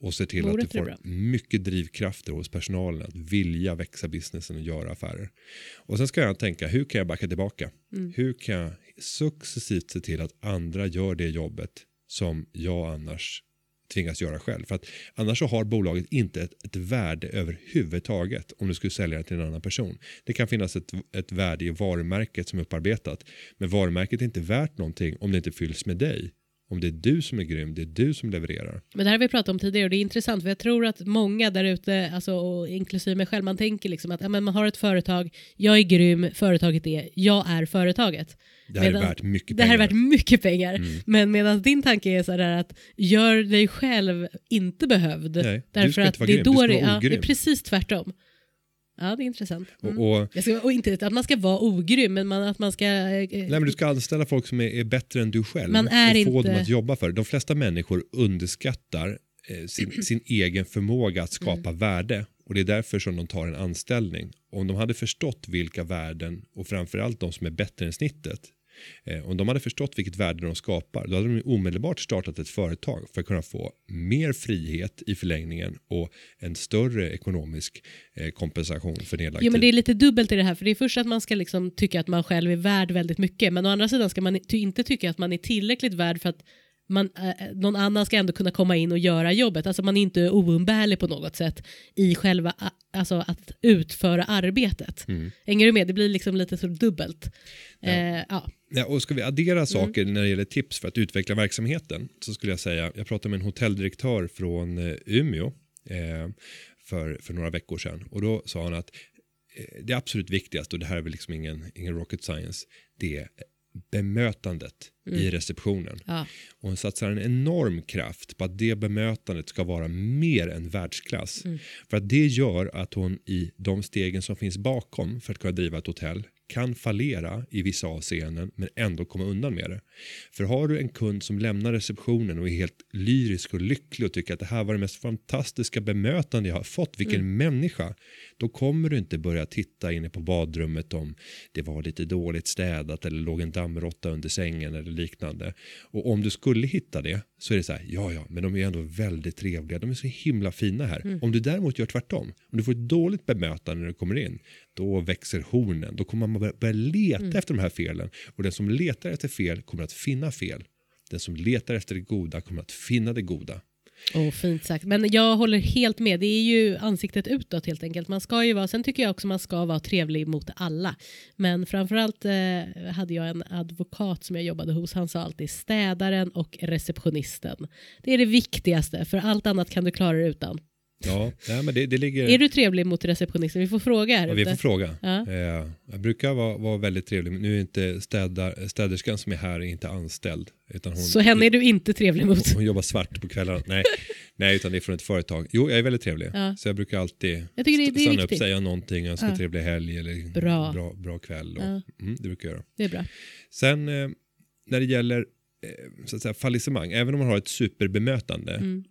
Och ser till Mm. Morötter att du får mycket drivkrafter hos personalen att vilja växa businessen och göra affärer. Och sen ska jag tänka, hur kan jag backa tillbaka? Mm. Hur kan jag successivt se till att andra gör det jobbet som jag annars tvingas göra själv. För att annars så har bolaget inte ett, ett värde överhuvudtaget om du skulle sälja det till en annan person. Det kan finnas ett, ett värde i varumärket som är upparbetat. Men varumärket är inte värt någonting om det inte fylls med dig. Om det är du som är grym, det är du som levererar. Men det här har vi pratat om tidigare och det är intressant för jag tror att många där ute, alltså, och inklusive mig själv, man tänker liksom att ja, men man har ett företag, jag är grym, företaget är, jag är företaget. Det här Medan- är värt mycket Det här pengar. är värt mycket pengar. Mm. Men medan din tanke är så där att gör dig själv inte behövd. Nej, du därför ska att inte vara det är då det, vara ja, det är precis tvärtom. Ja, det är intressant. Mm. Och, och, ska, och inte att man ska vara ogrym, men man, att man ska... eh, nej, men du ska anställa folk som är, är bättre än du själv Man är och få inte- dem att jobba för. De flesta människor underskattar eh, sin, sin egen förmåga att skapa Mm. värde och det är därför som de tar en anställning. Om de hade förstått vilka värden och framförallt de som är bättre än snittet Eh, om de hade förstått vilket värde de skapar då hade de omedelbart startat ett företag för att kunna få mer frihet i förlängningen och en större ekonomisk eh, kompensation för nedlagd Jo, men tid. det är lite dubbelt i det här. För det är först att man ska liksom tycka att man själv är värd väldigt mycket. Men å andra sidan ska man inte tycka att man är tillräckligt värd för att man, eh, någon annan ska ändå kunna komma in och göra jobbet. Alltså man är inte oumbärlig på något sätt i själva alltså att utföra arbetet. Mm. Hänger du med? Det blir liksom lite så dubbelt. Eh, ja. Ja, och ska vi Mm. addera saker när det gäller tips för att utveckla verksamheten så skulle jag säga, jag pratade med en hotelldirektör från eh, Umeå eh, för, för några veckor sedan och då sa han att eh, det absolut viktigaste, och det här är väl liksom ingen, ingen rocket science, det är bemötandet i receptionen. Ja. Och hon satsar en enorm kraft på att det bemötandet ska vara mer än världsklass. För att det gör att hon i de stegen som finns bakom för att kunna driva ett hotell kan fallera i vissa avseenden men ändå komma undan med det. För har du en kund som lämnar receptionen och är helt lyrisk och lycklig och tycker att det här var det mest fantastiska bemötande jag har fått, vilken människa, då kommer du inte börja titta inne på badrummet om det var lite dåligt städat eller låg en dammråtta under sängen eller liknande. Och om du skulle hitta det så är det så här, ja ja, men de är ändå väldigt trevliga, de är så himla fina här. Om du däremot gör tvärtom, om du får ett dåligt bemötande när du kommer in, då växer hornen, då kommer man börja- leta efter de här felen och den som letar efter fel kommer att finna fel. Den som letar efter det goda kommer att finna det goda. Oh, fint sagt. Men jag håller helt med. Det är ju ansiktet utåt helt enkelt. Man ska ju vara, sen tycker jag också man ska vara trevlig mot alla. Men framförallt eh, hade jag en advokat som jag jobbade hos. Han sa alltid städaren och receptionisten. Det är det viktigaste, för allt annat kan du klara dig utan. Ja, nej, men det, det ligger... Är du trevlig mot receptionisten? Vi får fråga här Ja, vi får fråga. Ja. Eh, jag brukar vara, vara väldigt trevlig, men nu är inte städar, städerskan som är här inte anställd. Utan hon, Så henne är du inte trevlig mot? hon jobbar svart på kvällarna. Nej, nej, utan det är från ett företag. Jo, jag är väldigt trevlig. Ja. Så jag brukar alltid Jag det- det stanna upp, säga någonting, önska Ja. trevlig helg eller Bra. bra, bra kväll. Och, Ja. mm, det brukar jag göra. Det är bra. Sen eh, när det gäller eh, så att säga, fallissemang, även om man har ett superbemötande Mm.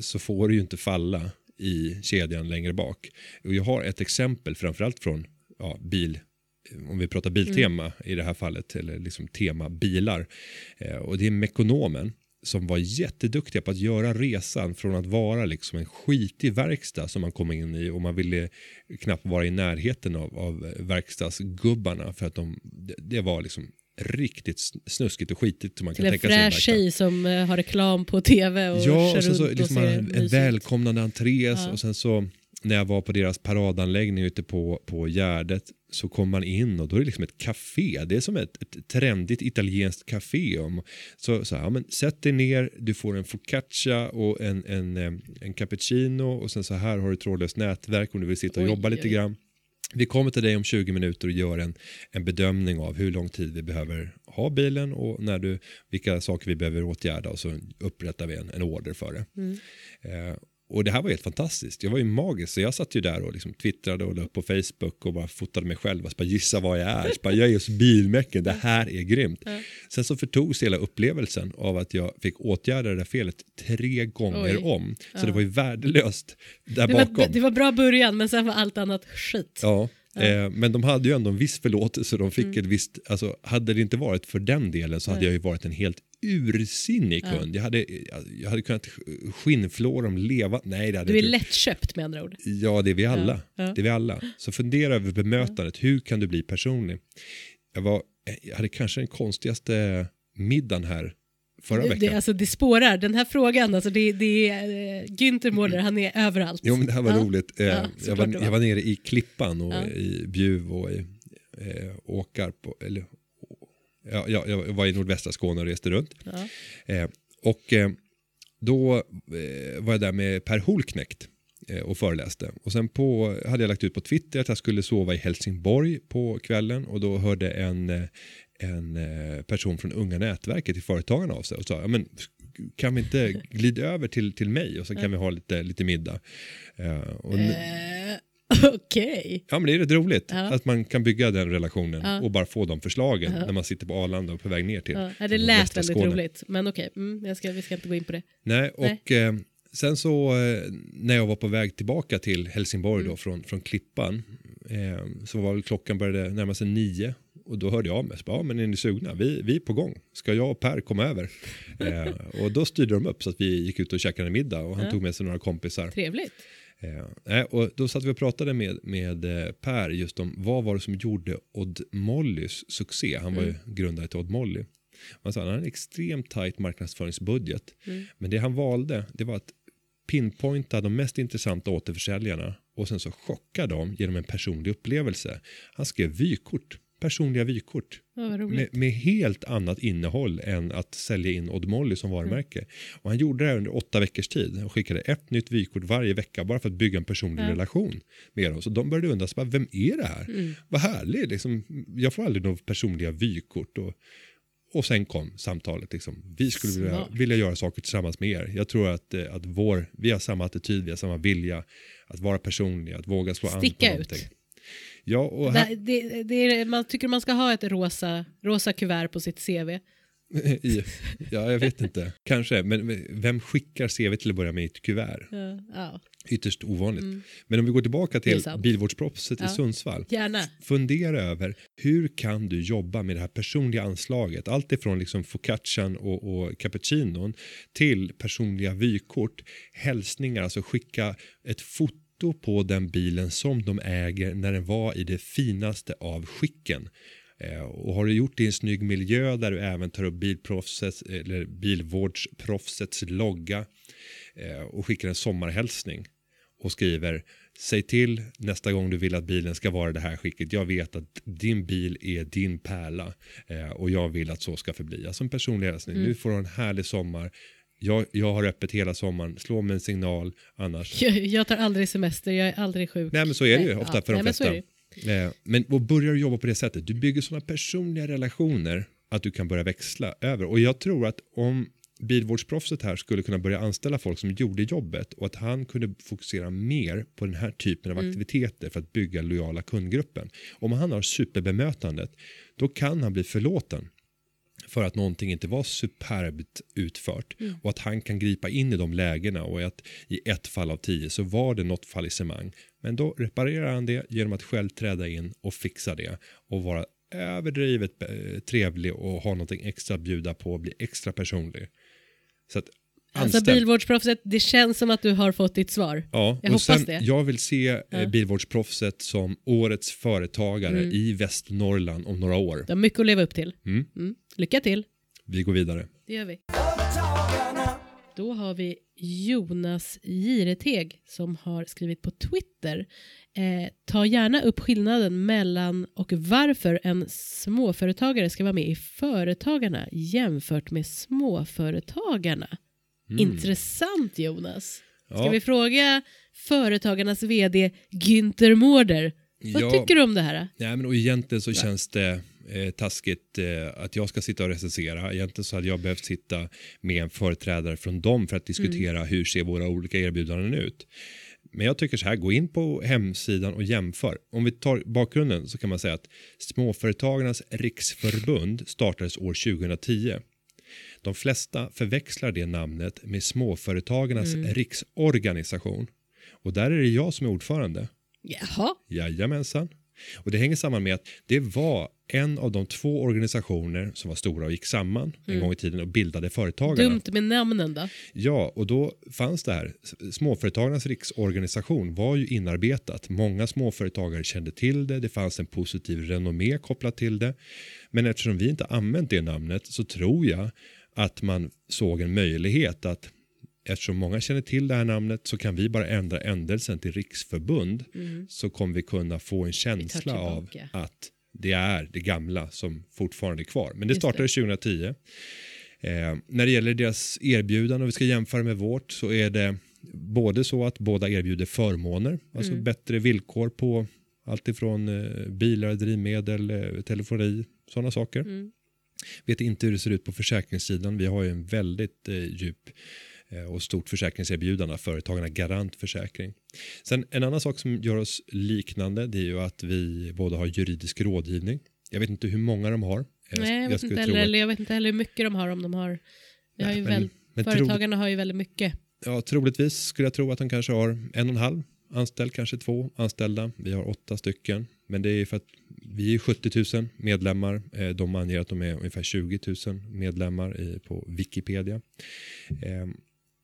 så får det ju inte falla i kedjan längre bak. Och jag har ett exempel framförallt från ja, bil, om vi pratar biltema i det här fallet, eller liksom tema bilar. Eh, och det är Mekonomen som var jätteduktiga på att göra resan från att vara liksom en skitig verkstad som man kom in i och man ville knappt vara i närheten av, av verkstadsgubbarna för att de, det var liksom riktigt snuskigt och skitigt man Till kan en tänka en fräsch tjej som eh, har reklam på tv och Ja, kör och sen så runt liksom och ser en ut. välkomnande entré Ja. och sen så när jag var på deras paradanläggning ute på, på Gärdet så kom man in och då är det liksom ett café. Det är som ett, ett trendigt italienskt café. Så, så här, ja, men sätt dig ner, du får en focaccia och en, en, eh, en cappuccino och sen så här har du trådlöst nätverk om du vill sitta och Oj, jobba lite oj. grann. Vi kommer till dig om 20 minuter och gör en, en bedömning av hur lång tid vi behöver ha bilen och när du, vilka saker vi behöver åtgärda och så upprättar vi en, en order för det. Mm. Eh, och det här var helt fantastiskt. Jag var ju magisk så jag satt ju där och liksom twittrade och la upp på Facebook och bara fotade mig själv och så bara gissa vad jag är. Så bara, jag är just bilmäcken, det här är grymt. Ja. Sen så förtogs hela upplevelsen av att jag fick åtgärda det där felet tre gånger Oj. om. Så Ja. det var ju värdelöst där Det bakom. var, det var bra början men sen var allt annat skit. Ja, Eh, men de hade ju ändå en viss förlåtelse. De fick Mm. ett visst, alltså, hade det inte varit för den delen så hade Nej. jag ju varit en helt ursinnig Ja. kund. Jag, hade, jag hade kunnat skinnflå dem leva. Nej, det hade Du är inte. lättköpt med andra ord. Ja, det är vi alla. Ja, ja. Det är vi alla. Så fundera över bemötandet. Hur kan du bli personlig? Jag, var, jag hade kanske den konstigaste middagen här förra veckan. det, alltså, det spårar. Den här frågan, alltså, det, det är uh, Günther Mårder, han är överallt. Jo, men det här var Ja. roligt. Eh, Ja, jag, var, var. jag var nere i Klippan och Ja. i Bjuv och i eh, Åkarp. Eller, ja, ja, jag var i nordvästra Skåne och reste runt. Ja. Eh, och eh, då eh, var jag där med Per Holknekt eh, och föreläste. Och sen på, hade jag lagt ut på Twitter att jag skulle sova i Helsingborg på kvällen och då hörde en, eh, en eh, person från Unga Nätverket i Företagarna av sig och sa ja, men, kan vi inte glida över till, till mig och så kan vi ha lite, lite middag. Och, Okej. Ja men det är rätt roligt Ja. att man kan bygga den relationen Ja. och bara få de förslagen Ja. när man sitter på Arlanda och på väg ner till Ja, det lät väldigt Skåne. roligt, men okej, mm, jag ska, vi ska inte gå in på det. Nej, och Eh, sen så eh, när jag var på väg tillbaka till Helsingborg Mm. då från, från Klippan eh, så var väl klockan började närma sig nio och då hörde jag av mig, ja men är ni sugna? Vi, vi är på gång, ska jag och Per komma över? eh, och då styrde de upp så att vi gick ut och käkade middag och han tog med sig några kompisar. Trevligt. Eh, och då satt vi och pratade med, med eh, Per just om vad var det som gjorde Odd Mollys succé. Han var ju grundare till Odd Molly. Han sa han hade en extremt tajt marknadsföringsbudget. Mm. Men det han valde det var att pinpointa de mest intressanta återförsäljarna och sen så chocka dem genom en personlig upplevelse. Han skrev vykort, personliga vykort Ja, med, med helt annat innehåll än att sälja in Odd Molly som varumärke. Mm. Och han gjorde det här under åtta veckors tid och skickade ett nytt vykort varje vecka bara för att bygga en personlig Ja. relation med dem. Så de började undra, så bara, vem är det här? Mm. Vad härligt, liksom, jag får aldrig några personliga vykort. Och, och sen kom samtalet, liksom, vi skulle vilja, vilja göra saker tillsammans med er. Jag tror att, eh, att vår, vi har samma attityd, vi har samma vilja att vara personliga, att våga slå an på Sticka ut. Ja, och här, Det, det, är, man tycker man ska ha ett rosa, rosa kuvert på sitt CV. Ja, jag vet inte. Kanske. Men vem skickar CV till att börja med i ett kuvert? Ja, ja. Ytterst ovanligt. Mm. Men om vi går tillbaka till sant. bilvårdspropset i Ja. Sundsvall. Gärna. Fundera över hur kan du jobba med det här personliga anslaget. Allt ifrån liksom focaccian och, och cappuccinon till personliga vykort, hälsningar, alltså skicka ett foto på den bilen som de äger när den var i det finaste av skicken. Eh, och har du gjort det i en snygg miljö där du även tar upp bilproffsets, eller bilvårdsproffsets logga eh, och skickar en sommarhälsning och skriver Säg till nästa gång du vill att bilen ska vara det här skicket. Jag vet att din bil är din pärla eh, och jag vill att så ska förbli. Alltså en personlig hälsning. Mm. Nu får du en härlig sommar. Jag, jag har öppet hela sommaren, slå mig en signal annars. Jag, jag tar aldrig semester, jag är aldrig sjuk. Nej men så är det ju Nej, ofta ja. för de Nej, flesta. Eh, Men och börjar du jobba på det sättet, du bygger sådana personliga relationer att du kan börja växla över. Och jag tror att om bilvårdsproffset här skulle kunna börja anställa folk som gjorde jobbet och att han kunde fokusera mer på den här typen av aktiviteter för att bygga lojala kundgruppen. Om han har superbemötandet, då kan han bli förlåten för att någonting inte var superbt utfört och att han kan gripa in i de lägena och att i ett fall av tio så var det något fallissemang. Men då reparerar han det genom att själv träda in och fixa det och vara överdrivet eh, trevlig och ha någonting extra att bjuda på och bli extra personlig. Så att Alltså anställ. bilvårdsproffset, det känns som att du har fått ditt svar. Ja, Jag och hoppas sen, det. Jag vill se eh, Ja. bilvårdsproffset som årets företagare Mm. i Västernorrland om några år. Du har mycket att leva upp till. Mm. Mm. Lycka till. Vi går vidare. Det gör vi. Då har vi Jonas Gireteg som har skrivit på Twitter. Eh, ta gärna upp skillnaden mellan och varför en småföretagare ska vara med i Företagarna jämfört med småföretagarna. Intressant Jonas. Ska Mm. Ja. vi fråga Företagarnas vd Günther Mårder. Vad Ja. tycker du om det här? Nej, men och egentligen så känns det eh, taskigt eh, att jag ska sitta och recensera. Egentligen så hade jag behövt sitta med en företrädare från dem för att diskutera hur ser våra olika erbjudanden ut. Men jag tycker så här, gå in på hemsidan och jämför. Om vi tar bakgrunden så kan man säga att Småföretagarnas riksförbund startades år 2010. De flesta förväxlar det namnet med Småföretagarnas riksorganisation. Och där är det jag som är ordförande. Jaha, Jajamensan. Och det hänger samman med att det var en av de två organisationer som var stora och gick samman en gång i tiden och bildade Företagarna. dumt med namnen då. Ja, och då fanns det här. Småföretagarnas riksorganisation var ju inarbetat. Många småföretagare kände till det. Det fanns en positiv renommé kopplat till det. Men eftersom vi inte använt det namnet så tror jag att man såg en möjlighet att eftersom många känner till det här namnet så kan vi bara ändra ändelsen till riksförbund så kommer vi kunna få en känsla av att det är det gamla som fortfarande är kvar. Men det Just startade 2010. Eh, när det gäller deras erbjudande och vi ska jämföra med vårt så är det både så att båda erbjuder förmåner, alltså Mm. bättre villkor på allt ifrån eh, bilar, drivmedel, eh, telefoni, sådana saker. Mm. Vet inte hur det ser ut på försäkringssidan. Vi har ju en väldigt eh, djup eh, och stort försäkringserbjudande, företagarna Garant Försäkring. Sen en annan sak som gör oss liknande det är ju att vi båda har juridisk rådgivning. Jag vet inte hur många de har. Nej, jag vet, skulle inte tro heller, att- eller jag vet inte heller hur mycket de har om de har. Vi har Nej, ju men- väl, men tro- företagarna har ju väldigt mycket. Ja, troligtvis skulle jag tro att de kanske har en och en halv anställd, kanske två anställda. Vi har åtta stycken, men det är för att vi är 70 000 medlemmar. Eh, De anger att de är ungefär 20 000 medlemmar i, på Wikipedia. Eh,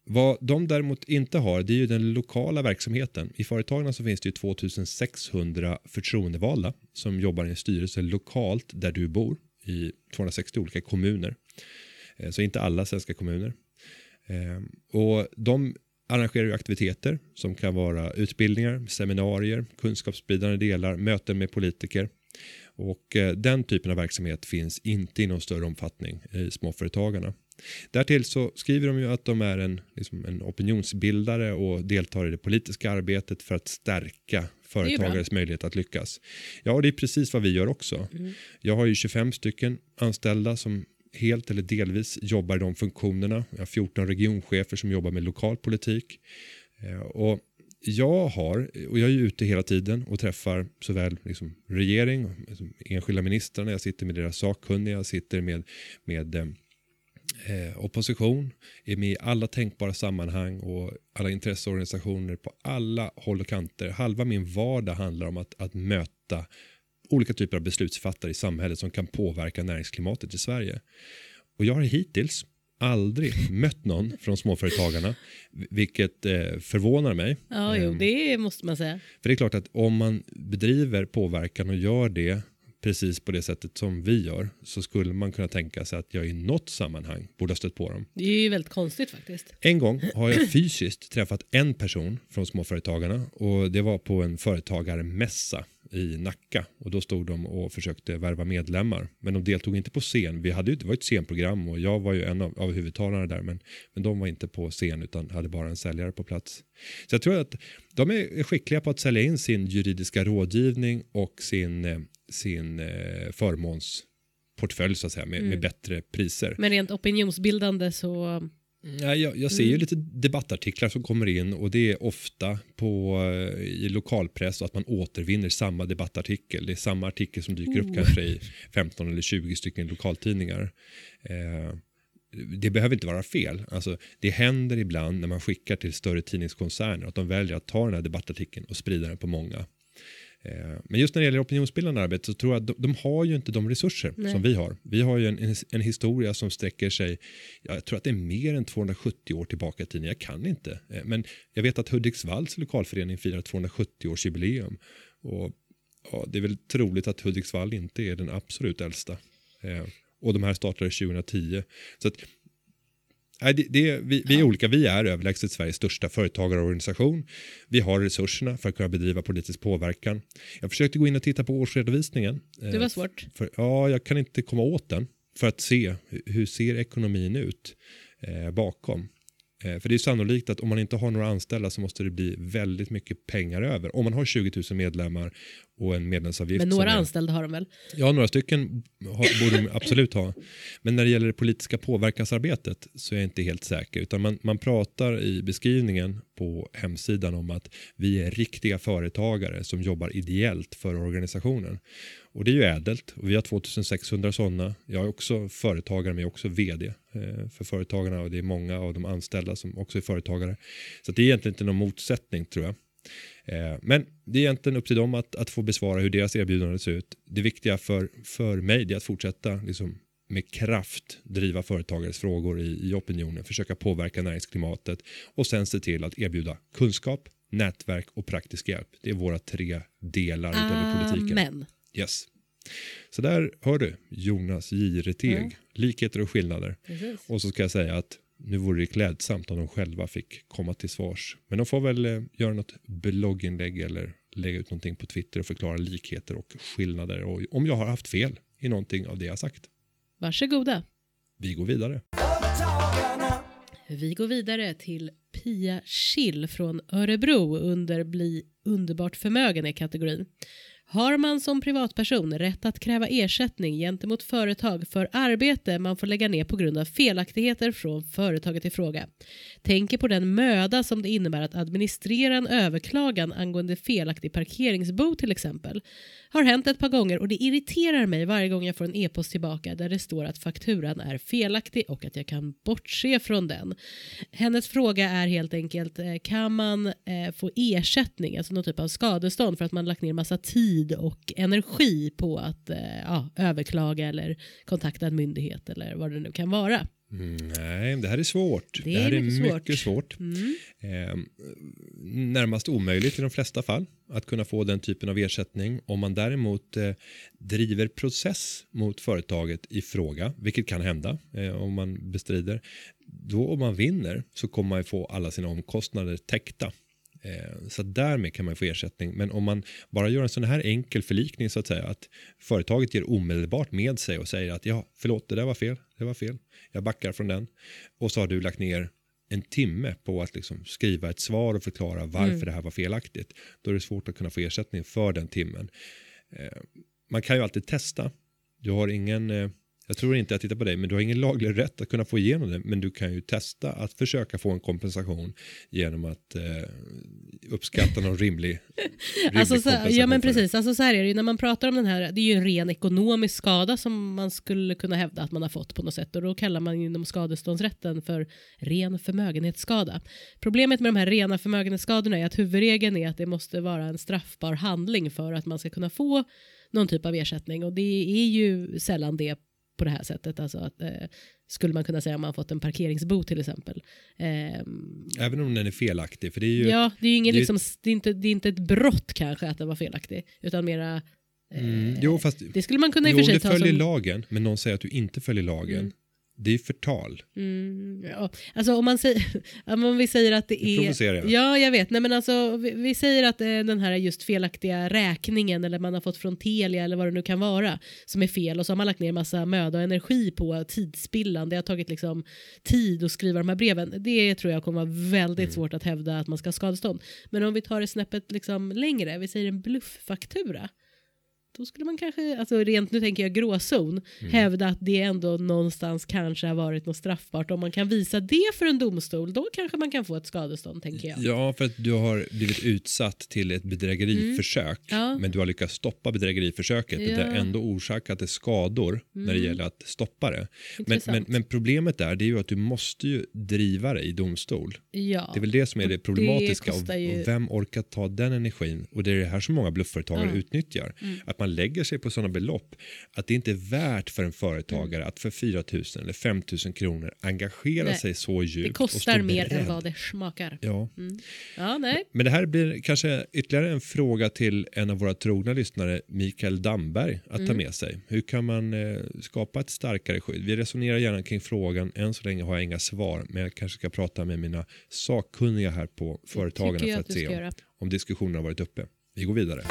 vad de däremot inte har, det är ju den lokala verksamheten. I företagen så finns det ju 2600 förtroendevalda som jobbar i en styrelse lokalt där du bor i 260 olika kommuner. Eh, Så inte alla svenska kommuner. Eh, och de arrangerar ju aktiviteter som kan vara utbildningar, seminarier, kunskapsspridande delar, möten med politiker. Och eh, den typen av verksamhet finns inte i någon större omfattning i småföretagarna. Därtill så skriver de ju att de är en, liksom en opinionsbildare och deltar i det politiska arbetet för att stärka företagares möjlighet att lyckas. Ja, och det är precis vad vi gör också. Jag har ju 25 stycken anställda som helt eller delvis jobbar i de funktionerna. Jag har 14 regionchefer som jobbar med lokal politik. Eh, Och jag har, och jag är ute hela tiden och träffar såväl liksom regering, liksom enskilda ministrarna, jag sitter med deras sakkunniga, jag sitter med, med eh, eh, opposition, är med i alla tänkbara sammanhang och alla intresseorganisationer på alla håll och kanter. Halva min vardag handlar om att, att möta olika typer av beslutsfattare i samhället som kan påverka näringsklimatet i Sverige. Och jag har hittills aldrig mött någon från småföretagarna, vilket eh, förvånar mig. Ja, jo, Ehm, det måste man säga. För det är klart att om man bedriver påverkan och gör det precis på det sättet som vi gör så skulle man kunna tänka sig att jag i något sammanhang borde ha stött på dem. Det är ju väldigt konstigt faktiskt. En gång har jag fysiskt träffat en person från Småföretagarna och det var på en företagarmässa i Nacka och då stod de och försökte värva medlemmar men de deltog inte på scen. Vi hade ju, det var ett scenprogram och jag var ju en av, av huvudtalarna där men, men de var inte på scen utan hade bara en säljare på plats. Så jag tror att de är skickliga på att sälja in sin juridiska rådgivning och sin, eh, sin eh, förmånsportfölj så att säga med, Mm. med bättre priser. Men rent opinionsbildande så... Ja, jag, jag ser ju Mm. lite debattartiklar som kommer in och det är ofta på, eh, i lokalpress att man återvinner samma debattartikel. Det är samma artikel som dyker upp Oh. kanske i 15 eller 20 stycken lokaltidningar. Eh, det behöver inte vara fel. Alltså, det händer ibland när man skickar till större tidningskoncerner att de väljer att ta den här debattartikeln och sprida den på många. Eh, Men just när det gäller opinionsbildande arbete så tror jag att de, de har ju inte de resurser Nej. som vi har. Vi har ju en, en, en historia som sträcker sig, jag tror att det är mer än 270 år tillbaka i tiden, jag kan inte. Eh, Men jag vet att Hudiksvalls lokalförening firar 270-årsjubileum. Och ja, det är väl troligt att Hudiksvall inte är den absolut äldsta. Eh, Och de här startade 2010. Så att Nej, det, det, vi, vi är olika. Vi är överlägset Sveriges största företagarorganisation. Vi har resurserna för att kunna bedriva politisk påverkan. Jag försökte gå in och titta på årsredovisningen. Det var svårt. För, ja, jag kan inte komma åt den för att se hur- hur ser ekonomin ut eh, bakom. Eh, för det är sannolikt att om man inte har några anställda så måste det bli väldigt mycket pengar över. Om man har 20 000 medlemmar och en medlemsavgift. Men några är- anställda har de väl? Ja, några stycken har, borde de absolut ha. Men när det gäller det politiska påverkansarbetet så är jag inte helt säker. Utan man, man pratar i beskrivningen på hemsidan om att vi är riktiga företagare som jobbar ideellt för organisationen. Och det är ju ädelt. Och vi har 2600 sådana. Jag är också företagare men jag är också vd eh, för företagarna och det är många av de anställda som också är företagare. Så det är egentligen inte någon motsättning tror jag. Eh, Men det är egentligen upp till dem att, att få besvara hur deras erbjudande ser ut. Det viktiga för, för mig är att fortsätta liksom, med kraft driva företagares frågor i, i opinionen, försöka påverka näringsklimatet och sen se till att erbjuda kunskap, nätverk och praktisk hjälp. Det är våra tre delar utöver politiken. Amen. Yes. Så där hör du Jonas Jireteg, Mm. likheter och skillnader. Precis. Och så ska jag säga att nu vore det klädsamt om de själva fick komma till svars. Men de får väl eh, göra något blogginlägg eller lägga ut någonting på Twitter och förklara likheter och skillnader. Och om jag har haft fel i någonting av det jag sagt. Varsågoda. Vi går vidare. Vi går vidare till Pia Schill från Örebro under Bli underbart förmögen i kategorin. Har man som privatperson rätt att kräva ersättning gentemot företag för arbete man får lägga ner på grund av felaktigheter från företaget i fråga? Tänker på den möda som det innebär att administrera en överklagan angående felaktig parkeringsbot till exempel. Har hänt ett par gånger och det irriterar mig varje gång jag får en e-post tillbaka där det står att fakturan är felaktig och att jag kan bortse från den. Hennes fråga är helt enkelt, eh, kan man eh, få ersättning, alltså någon typ av skadestånd för att man lagt ner massa tid och energi på att eh, ja, överklaga eller kontakta en myndighet eller vad det nu kan vara. Nej, det här är svårt. Det Det, är här är mycket mycket, svårt. svårt. Mm. Eh, närmast omöjligt i de flesta fall att kunna få den typen av ersättning. Om man däremot eh, driver process mot företaget i fråga, vilket kan hända eh, om man bestrider, då om man vinner så kommer man få alla sina omkostnader täckta. Eh, Så därmed kan man få ersättning. Men om man bara gör en sån här enkel förlikning så att säga att företaget ger omedelbart med sig och säger att ja, förlåt, det där var fel, det var fel, jag backar från den. Och så har du lagt ner en timme på att liksom skriva ett svar och förklara varför Mm. det här var felaktigt. Då är det svårt att kunna få ersättning för den timmen. Eh, Man kan ju alltid testa. Du har ingen, eh, jag tror inte jag tittar på dig, men du har ingen laglig rätt att kunna få igenom det. Men du kan ju testa att försöka få en kompensation genom att eh, uppskatta någon rimlig, rimlig Alltså, så, kompensation ja men precis, alltså, så här är det ju. När man pratar om den här, det är ju en ren ekonomisk skada som man skulle kunna hävda att man har fått på något sätt. Och då kallar man inom skadeståndsrätten för ren förmögenhetsskada. Problemet med de här rena förmögenhetsskadorna är att huvudregeln är att det måste vara en straffbar handling för att man ska kunna få någon typ av ersättning. Och det är ju sällan det på det här sättet. Alltså att, eh, skulle man kunna säga om man fått en parkeringsbot till exempel. Ehm, Även om den är felaktig, för det är ju Ja, det är ju ingen, det är- liksom, det är inte, det är inte ett brott kanske att den var felaktig, utan mera Mm. Jo, fast Det skulle man kunna i och jo, för sig ta följer som... lagen, men någon säger att du inte följer lagen. Mm. Det är förtal. Mm, ja. Alltså om man säger, om vi säger att det är... jag. Ja, jag vet. Nej, men alltså, vi, vi säger att eh, den här just felaktiga räkningen eller man har fått från Telia eller vad det nu kan vara som är fel och så har man lagt ner massa möda och energi på tidsspillan. Det har tagit liksom tid att skriva de här breven. Det tror jag kommer vara väldigt Mm. svårt att hävda att man ska ha skadestånd. Men om vi tar det snäppet liksom längre, vi säger en blufffaktura. Då skulle man kanske, alltså rent nu tänker jag gråzon, Mm. hävda att det ändå någonstans kanske har varit något straffbart. Om man kan visa det för en domstol, då kanske man kan få ett skadestånd tänker jag. Ja, för att du har blivit utsatt till ett bedrägeriförsök, Ja. men du har lyckats stoppa bedrägeriförsöket, men det har Ja. Mm. ändå orsakat skador när det gäller att stoppa det. Men, men, men problemet där, det är ju att du måste ju driva det i domstol. ja. Det är väl det som är det problematiska. det ju- och vem orkar ta den energin? Och det är det här som många bluffföretagare Ja. Mm. utnyttjar. Att man lägger sig på sådana belopp att det inte är värt för en företagare att för 4 000 eller 5 000 kronor engagera Nej. sig så djupt. det och kostar mer än vad det smakar. Ja. Ja, nej. Men det här blir kanske ytterligare en fråga till en av våra trogna lyssnare, Mikael Damberg, att Mm. ta med sig. Hur kan man eh, skapa ett starkare skydd? Vi resonerar gärna kring frågan. Än så länge har jag inga svar, men jag kanske ska prata med mina sakkunniga här på jag för att att se om, om diskussionen har varit uppe. Vi går vidare.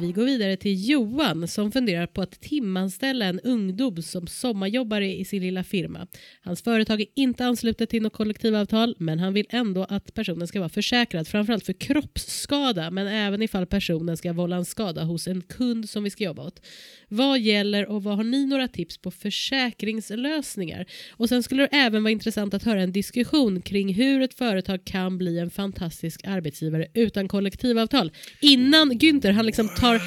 Vi går vidare till Johan som funderar på att timanställa en ungdom som sommarjobbare i sin lilla firma. Hans företag är inte anslutet till något kollektivavtal men han vill ändå att personen ska vara försäkrad framförallt för kroppsskada men även ifall personen ska vålla en skada hos en kund som vi ska jobba åt. Vad gäller och vad har ni några tips på försäkringslösningar? Och sen skulle det även vara intressant att höra en diskussion kring hur ett företag kan bli en fantastisk arbetsgivare utan kollektivavtal. Innan Günther han liksom tar